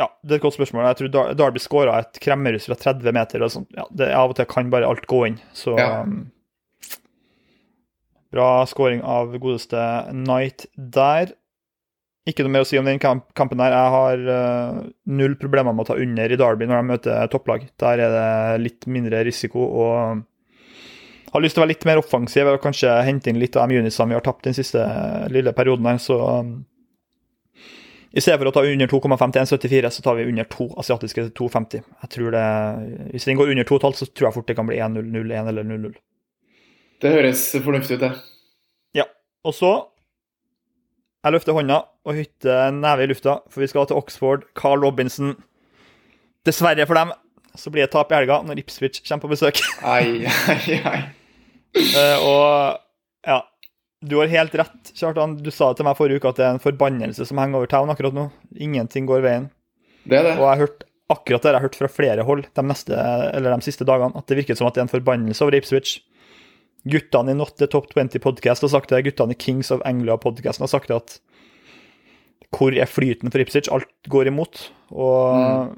ja, det er et godt spørsmål. Jeg tror Derby skåra et kremmerhus fra 30 meter. og sånt. Ja, det, av og til kan bare alt gå inn, så Ja. um, Bra skåring av godeste Knight der. Ikke noe mer å si om den kampen her. Jeg har uh, null problemer med å ta under i Derby når de møter topplag. Der er det litt mindre risiko og har lyst til å være litt mer offensiv og kanskje hente inn litt av de unisene vi har tapt den siste eh, lille perioden her, så um, i stedet for å ta under 2,5 til 1,74, så tar vi under to asiatiske til 2,50. Jeg tror det, Hvis den går under 2,5, så tror jeg fort det kan bli 1-0, 0-1 eller 0-0. Det høres fornuftig ut, det. Ja. Og så Jeg løfter hånda og hytter neve i lufta, for vi skal til Oxford. Carl Robinson. Dessverre for dem så blir det tap i helga når Ipswich kommer på besøk. Ai, ai, ai. uh, og ja, du har helt rett, Kjartan. Du sa til meg forrige uke at det er en forbannelse som henger over town akkurat nå. Ingenting går veien. Det er det. Og jeg har hørt akkurat det jeg har hørt fra flere hold de, neste, eller de siste dagene, at det virker som at det er en forbannelse over Ipswich. Guttene i Not the Top 20 Podcast har sagt det, guttene i Kings of Anglia-podkasten har sagt det at hvor er flyten for Ipswich? Alt går imot. Og,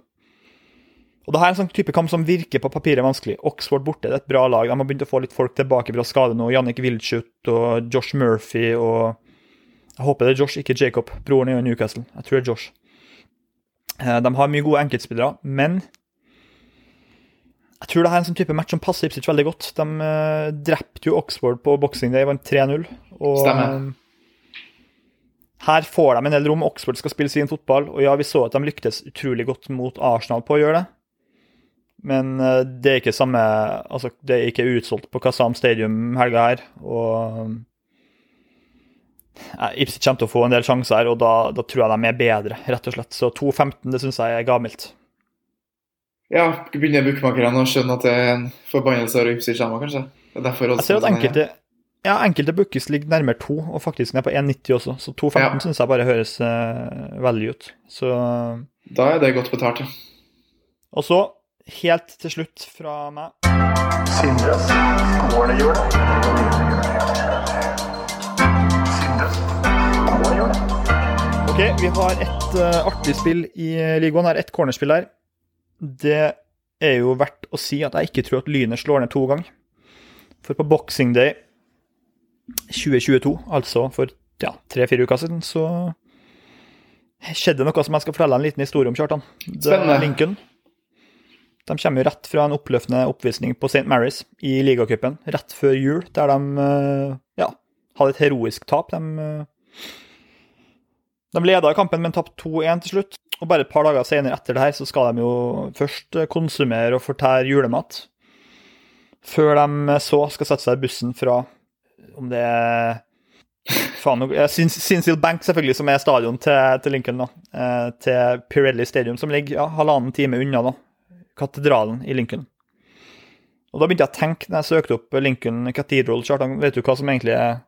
og det her er en sånn type kamp som virker på papiret vanskelig. Oxford borte, det er et bra lag. De har begynt å få litt folk tilbake fra skade nå. Jannik Wildschut og Josh Murphy og Jeg håper det er Josh, ikke Jacob. Broren er jo i Newcastle. Jeg tror det er Josh. Eh, De har mye gode enkeltspillere, men jeg tror det her er en sånn type match som passer Ipswich veldig godt. De eh, drepte jo Oxford på boksing Day, vant 3-0. og Stemmer. Eh, Her får de en del rom. Oxford skal spille sin fotball, og ja, vi så at de lyktes utrolig godt mot Arsenal på å gjøre det. Men eh, det er ikke samme Altså, det er ikke utsolgt på Kazam Stadium helga her, og Nei, Ipswich kommer til å få en del sjanser her, og da, da tror jeg de er bedre, rett og slett. Så 2-15, det syns jeg er gavmildt. Ja, begynner bookmakerne å skjønne at det er en forbannelse over Ipswich Emma, kanskje? Det er derfor Jeg ser at enkelte ja, enkelte bookers ligger nærmere to, og faktisk ned på 1,90 også. Så 2,15 Ja. synes jeg bare høres uh, veldig ut. Så, Da er det godt betalt, ja. og så, helt til slutt fra meg Sindres. Sindres. Ok, vi har et uh, artig spill i ligaen. Her, et cornerspill der. Det er jo verdt å si at jeg ikke tror at Lynet slår ned to ganger. For på Boxing Day 2022, altså for ja, tre-fire uker siden, så skjedde noe som jeg skal fortelle en liten historie om, Kjartan. Spennende. Lincoln. De kommer jo rett fra en oppløftende oppvisning på St. Mary's i ligacupen rett før jul, der de eh, ja, hadde et heroisk tap. De eh, de leda kampen, men tapte 2-1 til slutt. Og bare et par dager senere etter det her, så skal de jo først konsumere og fortære julemat. Før de eh, så skal sette seg i bussen fra om det er Faen, ja, Bank, selvfølgelig, som er stadion til, til Lincoln, da. eh, Til Pirelli Stadium, som ligger ja, halvannen time unna, da. Katedralen i Lincoln. Og da begynte jeg å tenke, når jeg søkte opp Lincoln Cathedral, Kjartan, vet du hva som egentlig er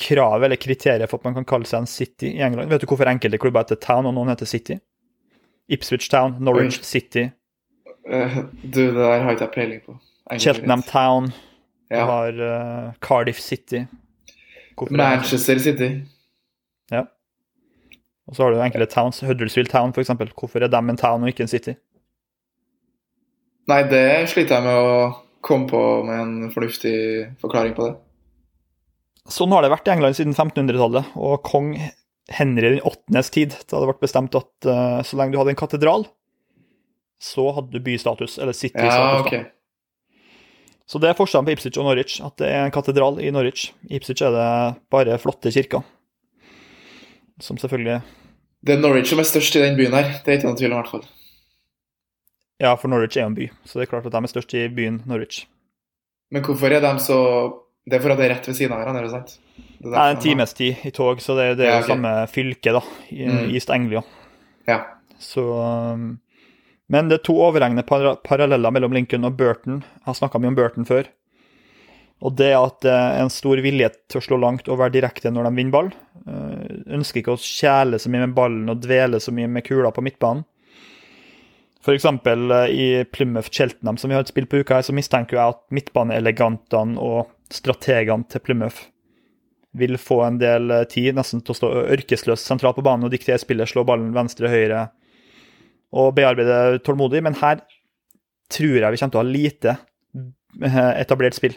kravet eller kriteriet for at man kan kalle seg en city i England. Vet du hvorfor enkelte klubber heter Town, og noen heter City? Ipswich Town, Norwich. City, Uh, Du, det der har ikke jeg peiling på. Cheltenham. Town, du Ja. har uh, Cardiff City. Hvorfor? Manchester City. Ja. Og så har du enkelte towns, Huddersfield Town eksempel. Hvorfor er dem en town og ikke en city? Nei, det sliter jeg med å komme på med en fornuftig forklaring på det. Sånn har det vært i England siden 1500-tallet, og kong Henry den åttendes tid. Da det ble bestemt at uh, så lenge du hadde en katedral, så hadde du bystatus, eller city-status. Ja, da. Så det er forskjellen på Ipswich og Norwich, at det er en katedral i Norwich. I Ipswich er det bare flotte kirker. Som selvfølgelig Det er Norwich som er størst i den byen her. Det er ikke noen tvil om, i hvert fall. Ja, for Norwich er jo en by, så det er klart at de er størst i byen Norwich. Men hvorfor er de så Det er for at det er rett ved siden av hverandre, sant? Det er Det er en times tid i tog, så det, det er Ja, jo ok. samme fylke, da, i Mm. East Anglia. Ja. Så um, Men det er to overhengende para paralleller mellom Lincoln og Burton. Jeg har snakka mye om Burton før. Og det at det er en stor vilje til å slå langt og være direkte når de vinner ball. Eh, ønsker ikke å kjæle så mye med ballen og dvele så mye med kula på midtbanen. F.eks. i Plymouth Cheltenham, som vi har et spill på uka her, så mistenker jeg at midtbaneelegantene og strategene til Plymouth vil få en del eh, tid nesten til å stå ørkesløst sentralt på banen og diktere spillet, slå ballen venstre-høyre og bearbeide tålmodig. Men her tror jeg vi kommer til å ha lite eh, etablert spill.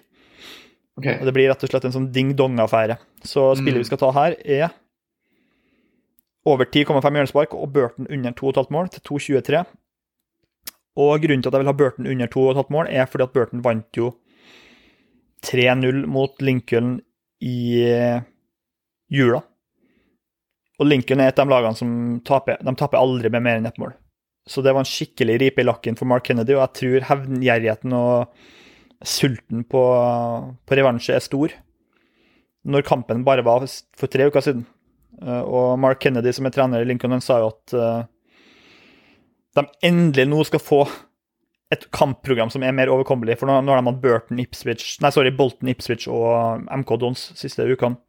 Okay. Det blir rett og slett en sånn ding-dong-affære. Så spillet Mm. vi skal ta her, er over 10,5 hjørnespark og Burton under 2,5 mål til 2,23. Og grunnen til at jeg vil ha Burton under 2,5 mål, er fordi at Burton vant jo 3-0 mot Lincoln i eh, jula. Og Lincoln er et av de lagene som taper. De taper aldri med mer enn ett mål. Så det var en skikkelig ripe i lakken for Mark Kennedy, og jeg tror hevngjerrigheten og sulten på, på revansje er stor. Når kampen bare var for tre uker siden. Eh, Og Mark Kennedy, som er trener i Lincoln, han sa jo at eh, de endelig nå skal få et kampprogram som er mer overkommelig. For nå, nå har de hatt Burton, Ipswich, nei, sorry, Bolton, Ipswich og MK Dons siste ukene.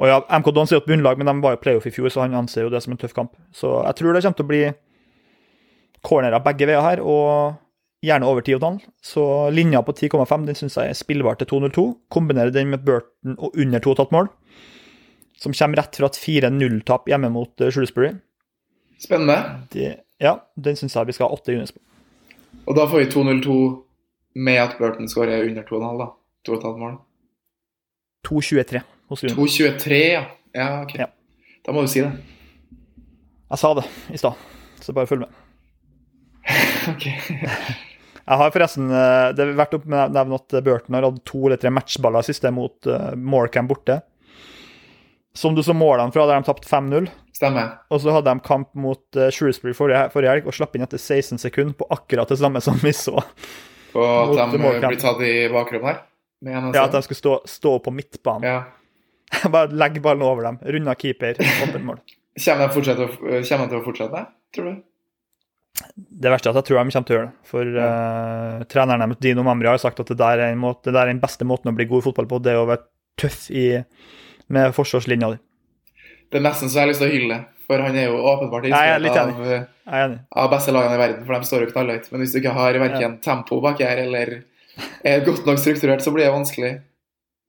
Og ja, MK Dons er jo et bunnlag, men de var jo playoff i fjor, så han anser jo det som en tøff kamp. Så jeg tror det kommer til å bli cornerer begge veier her, og gjerne over 10,5. Så linja på 10,5 den syns jeg er spillbar til 2,02. Kombinerer den med Burton og under 2,5 mål, som kommer rett fra et 4-0-tap hjemme mot eh, Shrewsbury. Spennende. Det, ja, den syns jeg vi skal ha 8 units på. Og da får vi 2-0-2 med at Burton skårer under 2,5, da. 2,5 mål. 2,23 hos Rune. 2,23, ja. Ja, OK. Ja. Da må du si det. Jeg sa det i stad, så bare følg med. OK. Jeg har forresten eh, det opp med å nevne at Burton har hatt to eller tre matchballer siste mot uh, Morecambe borte. Som du så målene fra, der de tapte 5-0. Stemmer. Og så hadde de kamp mot uh, Shrewsbury forrige, forrige helg og slapp inn etter 16 sekunder på akkurat det samme som vi så. På at de blir tatt i bakrommet der. Ja, At de skulle stå, stå på midtbanen. Ja. Bare legge ballen over dem. Runda keeper, åpent mål. Kommer de til å fortsette, tror du? Det verste er at jeg tror de kommer til å gjøre det. For eh, treneren deres, Dino Mamri, har sagt at det der er, en måte, det der er den beste måten å bli god i fotball på. Det er å være tøff i, med forsvarslinja di. Det er nesten så jeg har lyst til å hylle det. For han er jo åpenbart Ja, er inspirert av, av beste lagene i verden, for de står jo knallhøyt. Men hvis du ikke har verken tempo bak her eller er godt nok strukturert, så blir det vanskelig.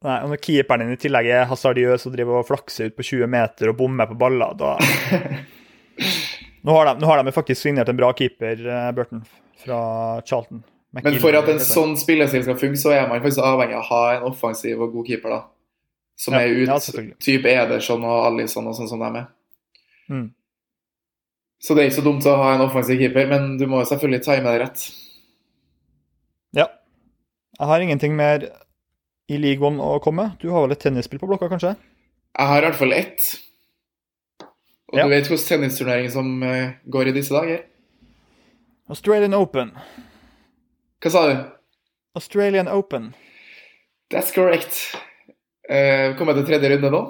Nei, og Når keeperen din i tillegg er hasardiøs og driver og flakser ut på 20 meter og bommer på baller, da Nå har de, nå har de faktisk signert en bra keeper, eh, Burton, fra Charlton. Men for at en sånn spillestil skal funke, så er man faktisk avhengig av å ha en offensiv og god keeper, da. Som Ja, er ut ja, type Ederson og Alison og sånn som de er. Mm. Så det er ikke så dumt å ha en offensiv keeper, men du må jo selvfølgelig time det rett. Ja. Jeg har ingenting mer i League One å komme. Du har vel et tennisspill på blokka, kanskje? Jeg har i hvert fall ett. Og Ja. du vet hvordan tennisturneringen som eh, går i disse dager? Australian Open. Hva sa du? Australian Open. That's correct. Uh, kommer til tredje runde nå.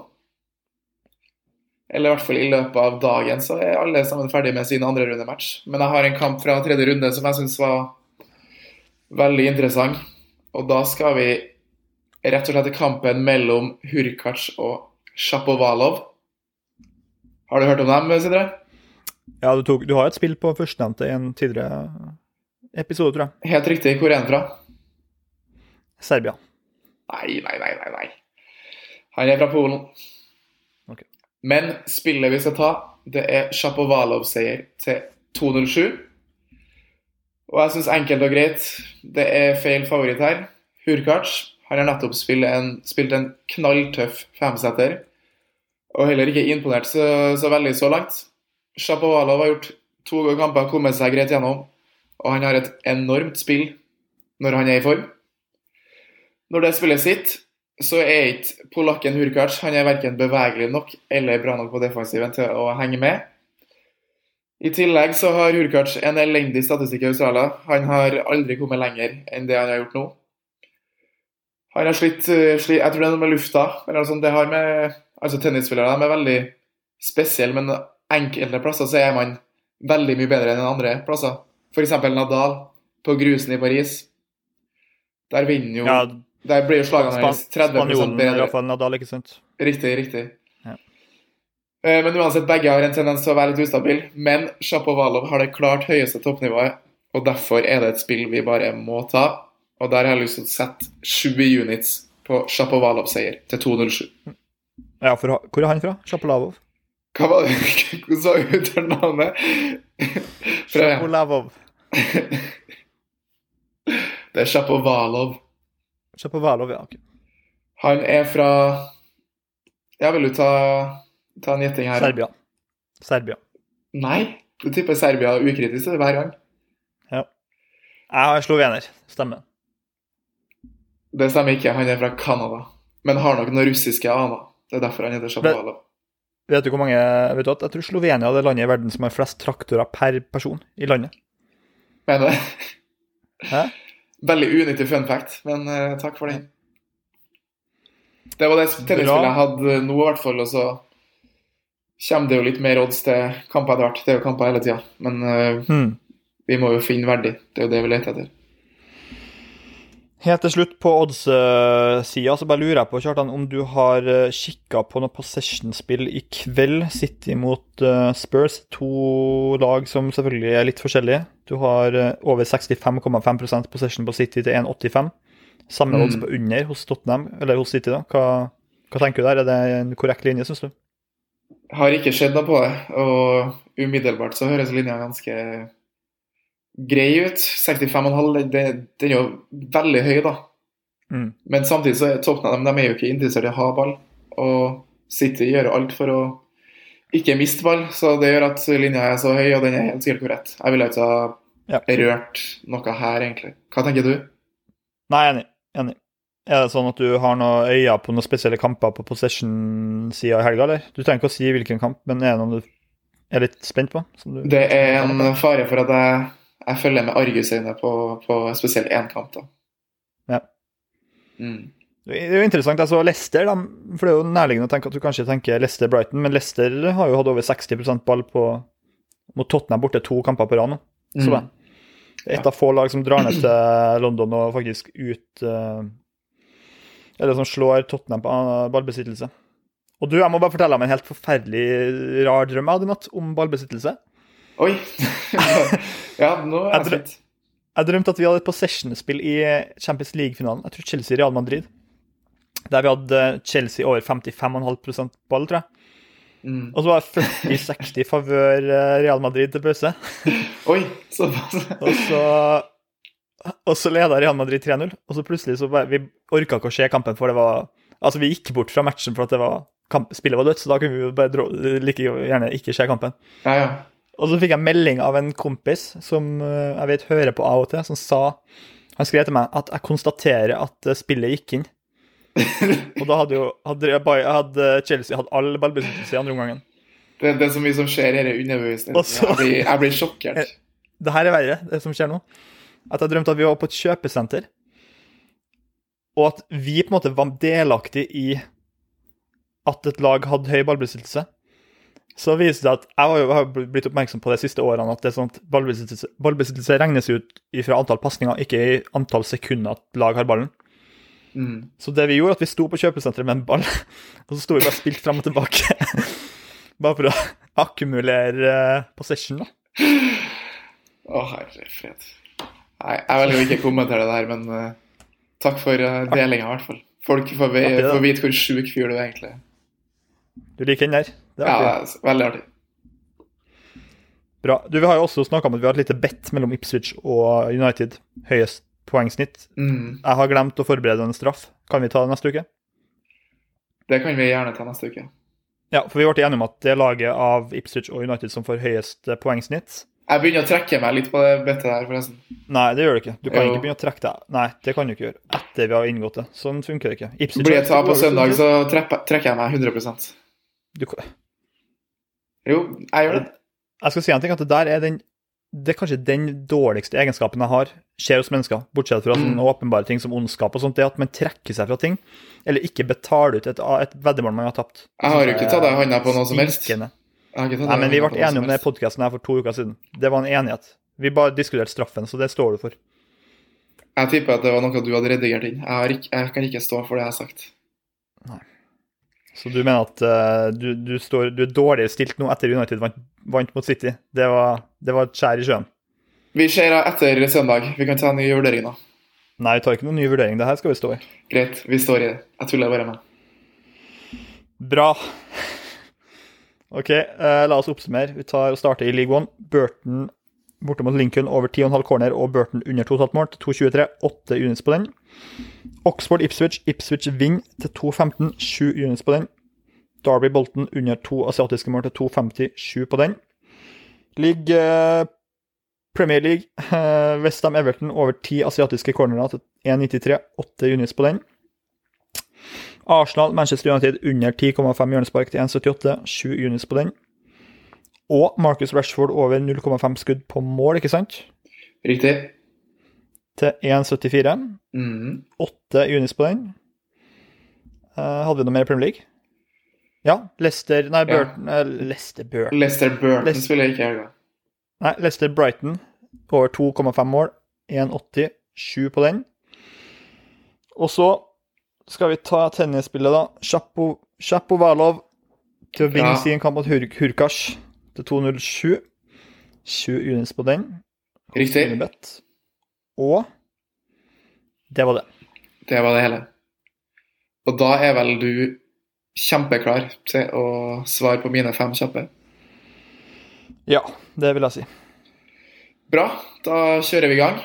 Eller i hvert fall i løpet av dagen så er alle sammen ferdig med sin andre rundematch. Men jeg har en kamp fra tredje runde som jeg syns var veldig interessant. Og da skal vi rett og slett til kampen mellom Hurkac og Sjapovalov. Har du hørt om dem, Sindre? Ja, du, tok, du har et spill på førstnevnte i en tidligere episode, tror jeg. Helt riktig. Hvor er han fra? Serbia. Nei, nei, nei, nei. nei. Han er fra Polen. Okay. Men spillet vi skal ta, det er Sjapovalov-seier til 207. Og jeg syns enkelt og greit det er feil favoritt her. Hurkacz han har nettopp spilt en, spilt en knalltøff femsetter. Og heller ikke imponert så, så veldig så langt. Sjapovalov har gjort to kamper, kommet seg greit gjennom. Og han har et enormt spill når han er i form. Når det spillet sitt, så er ikke polakken Hurkacz han er verken bevegelig nok eller bra nok på defensiven til å henge med. I tillegg så har Hurkacz en elendig statistikk i Australia. Han har aldri kommet lenger enn det han har gjort nå. Han har slitt, eh, slitt Jeg tror det er noe med lufta. Eller noe sånt. Det har med Altså, tennisspillere de er veldig spesielle, men enkelte plasser så er man veldig mye bedre enn andre plasser. F.eks. Nadal på grusen i Paris. Der vinner jo Ja, Der blir jo slagene hans 30 spanjolen bedre. Rafael Nadal, ikke sant? Riktig, riktig. Ja. Eh, Men uansett, begge har en tendens til å være litt ustabil. Men Sjapovalov har det klart høyeste toppnivået, og derfor er det et spill vi bare må ta. Og der har jeg lyst til å sette 20 units på Sjapovalov-seier til 2.07. Ja, for, hvor er han fra? Sjapolavov? Hva var det Hvordan sa du uttalt navnet? Prøv igjen. Sjapolavov. Det er Sjapovalov. Sjapovalov, ja. ok. Han er fra Ja, vil du ta, ta en gjetting her? Serbia. Serbia. Nei, du tipper Serbia ukritisk det er hver gang. Ja. Jeg har slovener. Stemmer. Det stemmer ikke, han er fra Canada. Men har nok noen russiske aner. Det er derfor han heter Sjapovalov. Vet du hvor mange vet du at Jeg tror Slovenia er det landet i verden som har flest traktorer per person i landet. Mener det. Hæ? Veldig unyttig fun fact, men uh, takk for den. Det var det tennisspillet jeg hadde nå, i hvert fall. Og så kommer det jo litt mer odds til kamper etter hvert. Det er jo kamper hele tida. Men uh, Hmm. vi må jo finne verdig. Det er jo det vi leter etter. Helt til slutt, på odds-sida, så bare lurer jeg på, Kjartan, om du har kikka på noe possession-spill i kveld. City mot eh, Spurs. To lag som selvfølgelig er litt forskjellige. Du har eh, over 65,5% possession på City til 1,85. Samme Mm. odds på under hos Tottenham, eller hos City, da. Hva, hva tenker du der? Er det en korrekt linje, syns du? Har ikke skjedd noe på det, og umiddelbart så høres linja ganske grei ut. 65,5, den er jo veldig høy, da. Mm. Men samtidig så er Tottenham de er jo ikke interessert i å ha ball. Og City gjør alt for å ikke miste ball, så det gjør at linja er så høy, og den er helt sikkert korrekt. Jeg ville ikke ha Ja. rørt noe her, egentlig. Hva tenker du? Nei, enig. enig. Er det sånn at du har noen øyne på noen spesielle kamper på possession-sida i helga, eller? Du trenger ikke å si hvilken kamp, men er det noen du er litt spent på? som du- Det er en fare for at jeg, jeg følger med argusøyne på, på spesielt én kamp, da. Ja. Mm. Det er jo interessant. altså Leicester, da, for det er jo nærliggende å tenke at du kanskje tenker Leicester-Brighton, men Leicester har jo hatt over 60% ball på mot Tottenham borte to kamper på rad nå. Så Mm. det er et av få lag som drar ned til London og faktisk ut eh, Eller som slår Tottenham på eh, ballbesittelse. Og du, jeg må bare fortelle om en helt forferdelig rar drøm jeg hadde i natt om ballbesittelse. Oi! ja, nå er Jeg jeg spent. Jeg drømte at vi hadde et possession-spill i Champions League-finalen. Jeg tror Chelsea-Real Madrid. Der vi hadde Chelsea over 55,5 ball, tror jeg. Mm. Og så var det 40-60 favør eh, Real Madrid til pause. Oi, såpass. Og så, og så leda Real Madrid 3-0, og så plutselig så bare Vi orka ikke å se kampen, for det var Altså, vi gikk bort fra matchen for at det var kamp, spillet var dødt, så da kunne vi jo bare like gjerne ikke se kampen. Ja, ja. Og så fikk jeg melding av en kompis som eh, jeg vet hører på av og til, som sa Han skrev til meg at jeg konstaterer at eh, spillet gikk inn. Og da hadde jo hadde, hadde Chelsea hatt all ballbesittelse i andre omgangen. Det, det er så mye som skjer her i underbevisstheten. Jeg, blir- jeg blir sjokkert. Det her er verre, det som skjer nå. At jeg drømte at vi var på et kjøpesenter, og at vi på en måte var delaktig i at et lag hadde høy ballbesittelse. Så viser det at jeg har jo blitt oppmerksom på de siste årene at det er sånn at ballbesittelse, ballbesittelse regnes ut fra antall pasninger, ikke i antall sekunder at lag har ballen. Mm. Så det vi gjorde, at vi sto på kjøpesenteret med en ball, og så sto vi bare spilt fram og tilbake. Bare for å akkumulere eh, possession, da. Å, herre fred. Nei, jeg velger å ikke kommentere det her, men uh, takk for uh, delinga, i hvert fall. Folk får, vite hvor sjuk fyr du er, egentlig. Du liker den der? Det er Ja, artig. er veldig artig. Bra. Du, Vi har jo også snakka om at vi har et lite bet mellom Ipswich og United. Høyest poengsnitt. Mm. Jeg har glemt å forberede en straff. Kan vi ta det neste uke? Det kan vi gjerne ta neste uke. Ja, for vi ble enige om at det er laget av Ipswich og United som får høyest eh, poengsnitt. Jeg begynner å trekke meg litt på det bettet her, forresten. Nei, det gjør du ikke. Du kan Jo. ikke begynne å trekke deg. Nei, det kan du ikke gjøre etter vi har inngått det. Sånn funker det ikke. Ipswich Blir jeg det tap på søndag, så trekker jeg meg 100 du, Jo, jeg gjør det. Jeg skal si en ting, at det der er den det er kanskje den dårligste egenskapen jeg har, skjer hos mennesker, bortsett fra sånne åpenbare ting som ondskap og sånt, det at man trekker seg fra ting, eller ikke betaler ut et, et veddemål man har tapt. Jeg har jo ikke tatt deg i handa på noe som helst. Nei, men vi hånda ble enige om det i podkasten her for to uker siden. Det var en enighet. Vi bare diskuterte straffen, så det står du for. Jeg tipper at det var noe du hadde redigert inn. Jeg, har ikke, jeg kan ikke stå for det jeg har sagt. Så du mener at uh, du, du, står, du er dårlig stilt nå etter United vant, vant mot City? Det var, det var et skjær i sjøen. Vi ser etter søndag. Vi kan ta en ny vurdering da. Nei, vi tar ikke noen ny vurdering. Det her skal vi stå i. Greit, vi står i det. Jeg tuller bare med. Bra. OK, uh, la oss oppsummere. Vi tar og starter i League One. Burton borte mot Lincoln over 10,5 corner og Burton under 2,5 mål til 2,23. 8 units på den. Oxford Ipswich. Ipswich vinner til 2,15. 7 units på den. Derby Bolton under to asiatiske mål til 2,50. 7 på den. Ligger eh, Premier League. eh, Westham Everton over ti asiatiske cornerer til 1,93. 8 units på den. Arsenal, Manchester United under 10,5 hjørnespark til 1,78. 7 units på den. Og Marcus Rashford over 0,5 skudd på mål, ikke sant? Riktig. Til 1,74. Mm. 8 units på den. Uh, hadde vi noe mer i Premier League? Ja. Leicester Nei, Burton ja. Leicester Burton. Leicester Burton Leicester- spiller ikke her, da. Nei, Leicester Brighton over 2,5 mål. 1,80. 7 på den. Og så skal vi ta tennisspillet, da. Chapo Valov til å vinne Ja. sin kamp mot Hur Hurkasj til 2,07. 20 units på den. Riktig. Og det var det. Det var det hele. Og da er vel du kjempeklar til å svare på mine fem kjappe? Ja, det vil jeg si. Bra, da kjører vi i gang.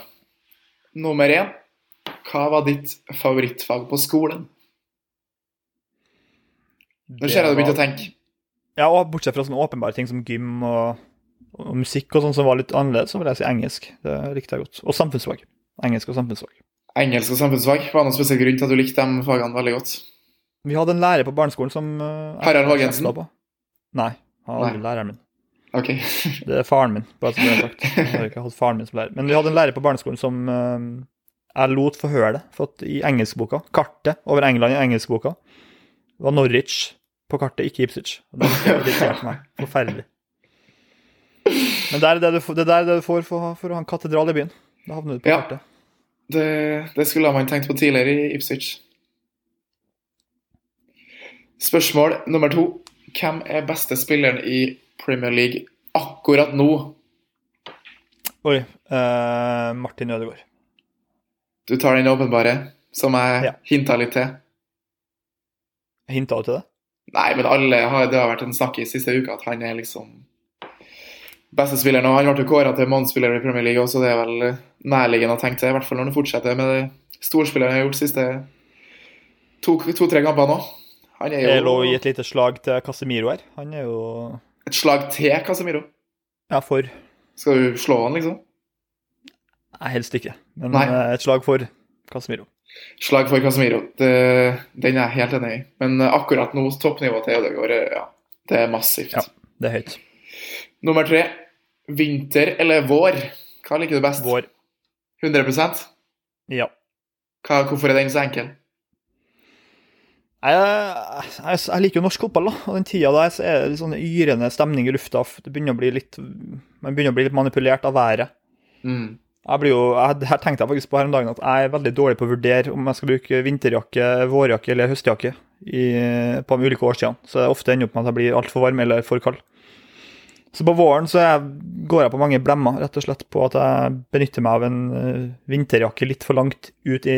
Nummer én. Hva var ditt favorittfag på skolen? Nå ser jeg du begynte å tenke. Ja, og bortsett fra sånne åpenbare ting som gym og, og musikk og sånn som var litt annerledes, så vil jeg si engelsk. Det likte jeg godt. Og samfunnsfag. Engelsk og samfunnsfag. Engelsk og samfunnsfag. Var noen spesiell grunn til at du likte de fagene veldig godt? Vi hadde en lærer på barneskolen som uh, Harald Hagensen? Nei, han var aldri læreren min. Ok. Det er faren min, bare så det er sagt. Jeg har ikke hatt faren min som lærer. Men vi hadde en lærer på barneskolen som eh, jeg lot få høre det. For at i engelskboka, kartet over England i engelskboka, var Norwich på kartet, ikke Ipswich. Det irriterte meg forferdelig. Men det er det du, det er det du får for, for å ha en katedral i byen. Da havner du på Ja. kartet. Det, det skulle man tenkt på tidligere i Ipswich. Spørsmål nummer to. Hvem er beste spilleren i Premier League akkurat nå? Oi. Uh, Martin Ødegaard. Du tar den åpenbare, som jeg Ja. hinta litt til. Hinta du til det? Nei, men alle har, det har vært en snakk i siste uka at han er liksom beste spilleren. Og han ble jo kåra til mannsspiller i Premier League også, det er vel nærliggende å tenke til. I hvert fall når han fortsetter med det storspilleren har gjort de siste to-tre to, tre kamper nå. Han er Jeg lå i jo et lite slag til Casemiro her. Han er jo et slag til Casemiro. Ja, for Skal du slå han, liksom? Nei, helst ikke. Men Nei. et slag for Casemiro. Slag for Casemiro. Det, den er jeg helt enig i. Men eh, akkurat nå, toppnivået til Ødegaard, eh, ja, det er massivt. Ja. Det er høyt. Nummer tre. Vinter eller vår? Hva liker du best? Vår. 100% Ja. Hva, Hvorfor er den så enkel? Jeg, jeg, jeg liker jo norsk fotball, da. Og den tida der så er det litt sånn yrende stemning i lufta. Det begynner å bli litt Man begynner å bli litt manipulert av været. Mm. Jeg blir jo, jeg, jeg tenkte jeg faktisk på her om dagen at jeg er veldig dårlig på å vurdere om jeg skal bruke vinterjakke, vårjakke eller høstjakke i, på de ulike årstidene. Så det ofte ender opp med at jeg blir altfor varm eller for kald. Så på våren så jeg, går jeg på mange blemmer, rett og slett på at jeg benytter meg av en eh, vinterjakke litt for langt ut i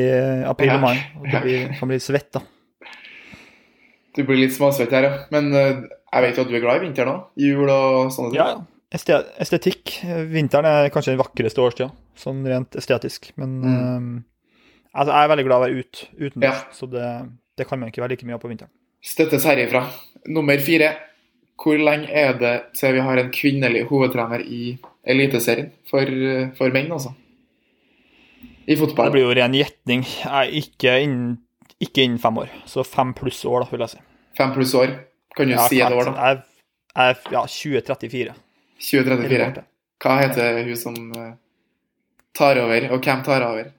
april og mai. Og det blir, kan bli svett, da. Du blir litt småsvett her, ja. Men eh, jeg vet jo at du er glad i vinter nå. Jul og sånne ting. Ja. Estetikk. Vinteren er kanskje den vakreste årstida, sånn rent estetisk. Men Mm. eh, altså, jeg er veldig glad i å være ut, utendørs, Ja. så det, det kan man ikke være like mye av på vinteren. Støttes herifra. Nummer fire. Hvor lenge er det til vi har en kvinnelig hovedtrener i Eliteserien? For, for menn, altså. I Det blir jo ren gjetning. Ikke innen, ikke innen fem år, så fem pluss år, da, vil jeg si. Fem pluss år. Kan du Ja, si et år, da? Jeg, jeg, ja, 2034. 2034. Hva heter hun som eh, tar over, og hvem tar over?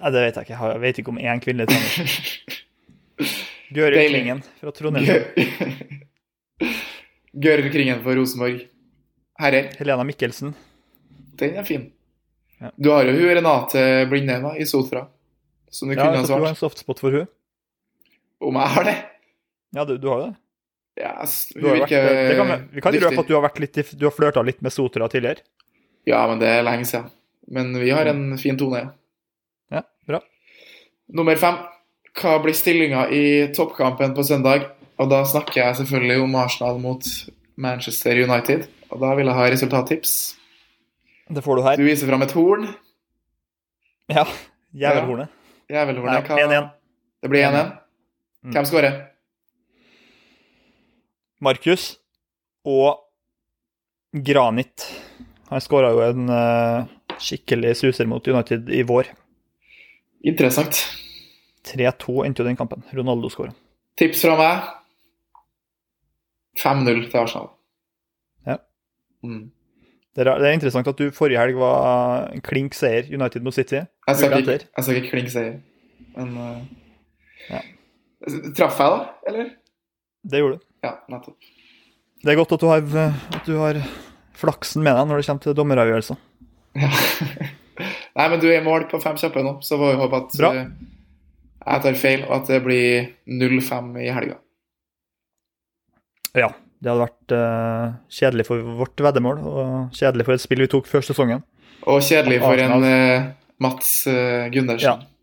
Nei, det vet jeg ikke. Jeg vet ikke om én kvinne tar Gøri Deilig. Klingen fra Trondheim. Gø- Gøril Kringen for Rosenborg. Herrer, Helena Mikkelsen. den er fin. Ja. Du har jo hun Renate Blindheim i Sotra, som du Ja, kunne jeg tror du har en softspot for hun. Om jeg har det? Ja, du, du har jo det. Ja, s- Du har hun vært, det kan vi, kan røpe at du har, litt, du har flørta litt med Sotra tidligere. Ja, men det er lenge siden. Men vi har en fin tone, ja. Ja, bra. Nummer fem. Hva blir stillinga i toppkampen på søndag? Og da snakker jeg selvfølgelig om Arsenal mot Manchester United. Og da vil jeg ha resultattips. Det får du her. Du viser fram et horn. Ja. Jævelhornet. Jævelhornet. Ja, 1-1. Det blir 1-1. Mm. Hvem skårer? Markus og Granit. Han skåra jo en uh, skikkelig suser mot United i vår. Interessant. 3-2 endte jo den kampen. Ronaldo skåra. Tips fra meg. 5-0 til Arsenal. Ja. Mm. Det er, det er interessant at du forrige helg var klink seier United mot City. Jeg sa ikke, ikke klink seier, men uh, Ja. Traff jeg, da? Eller? Det gjorde du. Ja, nettopp. Det er godt at du har, at du har flaksen med deg når det kommer til dommeravgjørelser. Ja. Nei, men du er i mål på fem kjappe nå, så får vi håpe at Bra. eh, jeg tar feil, og at det blir 0-5 i helga. Ja. Det hadde vært uh, kjedelig for vårt veddemål og kjedelig for et spill vi tok før sesongen. Og kjedelig for en eh, Mats uh, Gundersen. Ja.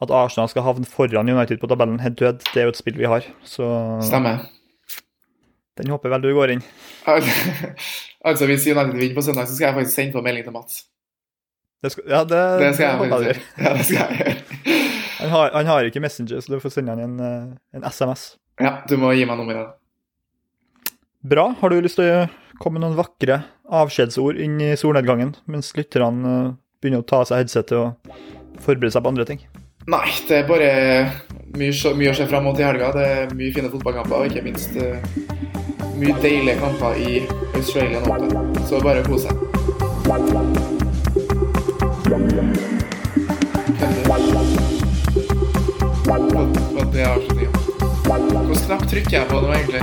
At Arsenal skal havne foran United på tabellen head to head, det er jo et spill vi har. Så Stemmer. den håper vel du går inn. altså, hvis United vinner på søndag, så skal jeg faktisk sende på melding til Mats. Det skal, ja, det, Det skal jeg gjøre. Ja, det skal jeg gjøre. Han har, han har ikke Messenger, så du får sende han en, eh, en SMS. Ja, du må gi meg nummeret. Bra. Har du lyst til å komme med noen vakre avskjedsord inn i solnedgangen, mens lytterne eh, begynner å ta av seg headsetet og forberede seg på andre ting? Nei, det er bare mye, mye å se fram mot i helga. Det er mye fine fotballkamper og ikke minst eh, mye deilige kamper i Australian Open. Så det er bare kos deg. Hvilken knapp trykker jeg på nå, egentlig?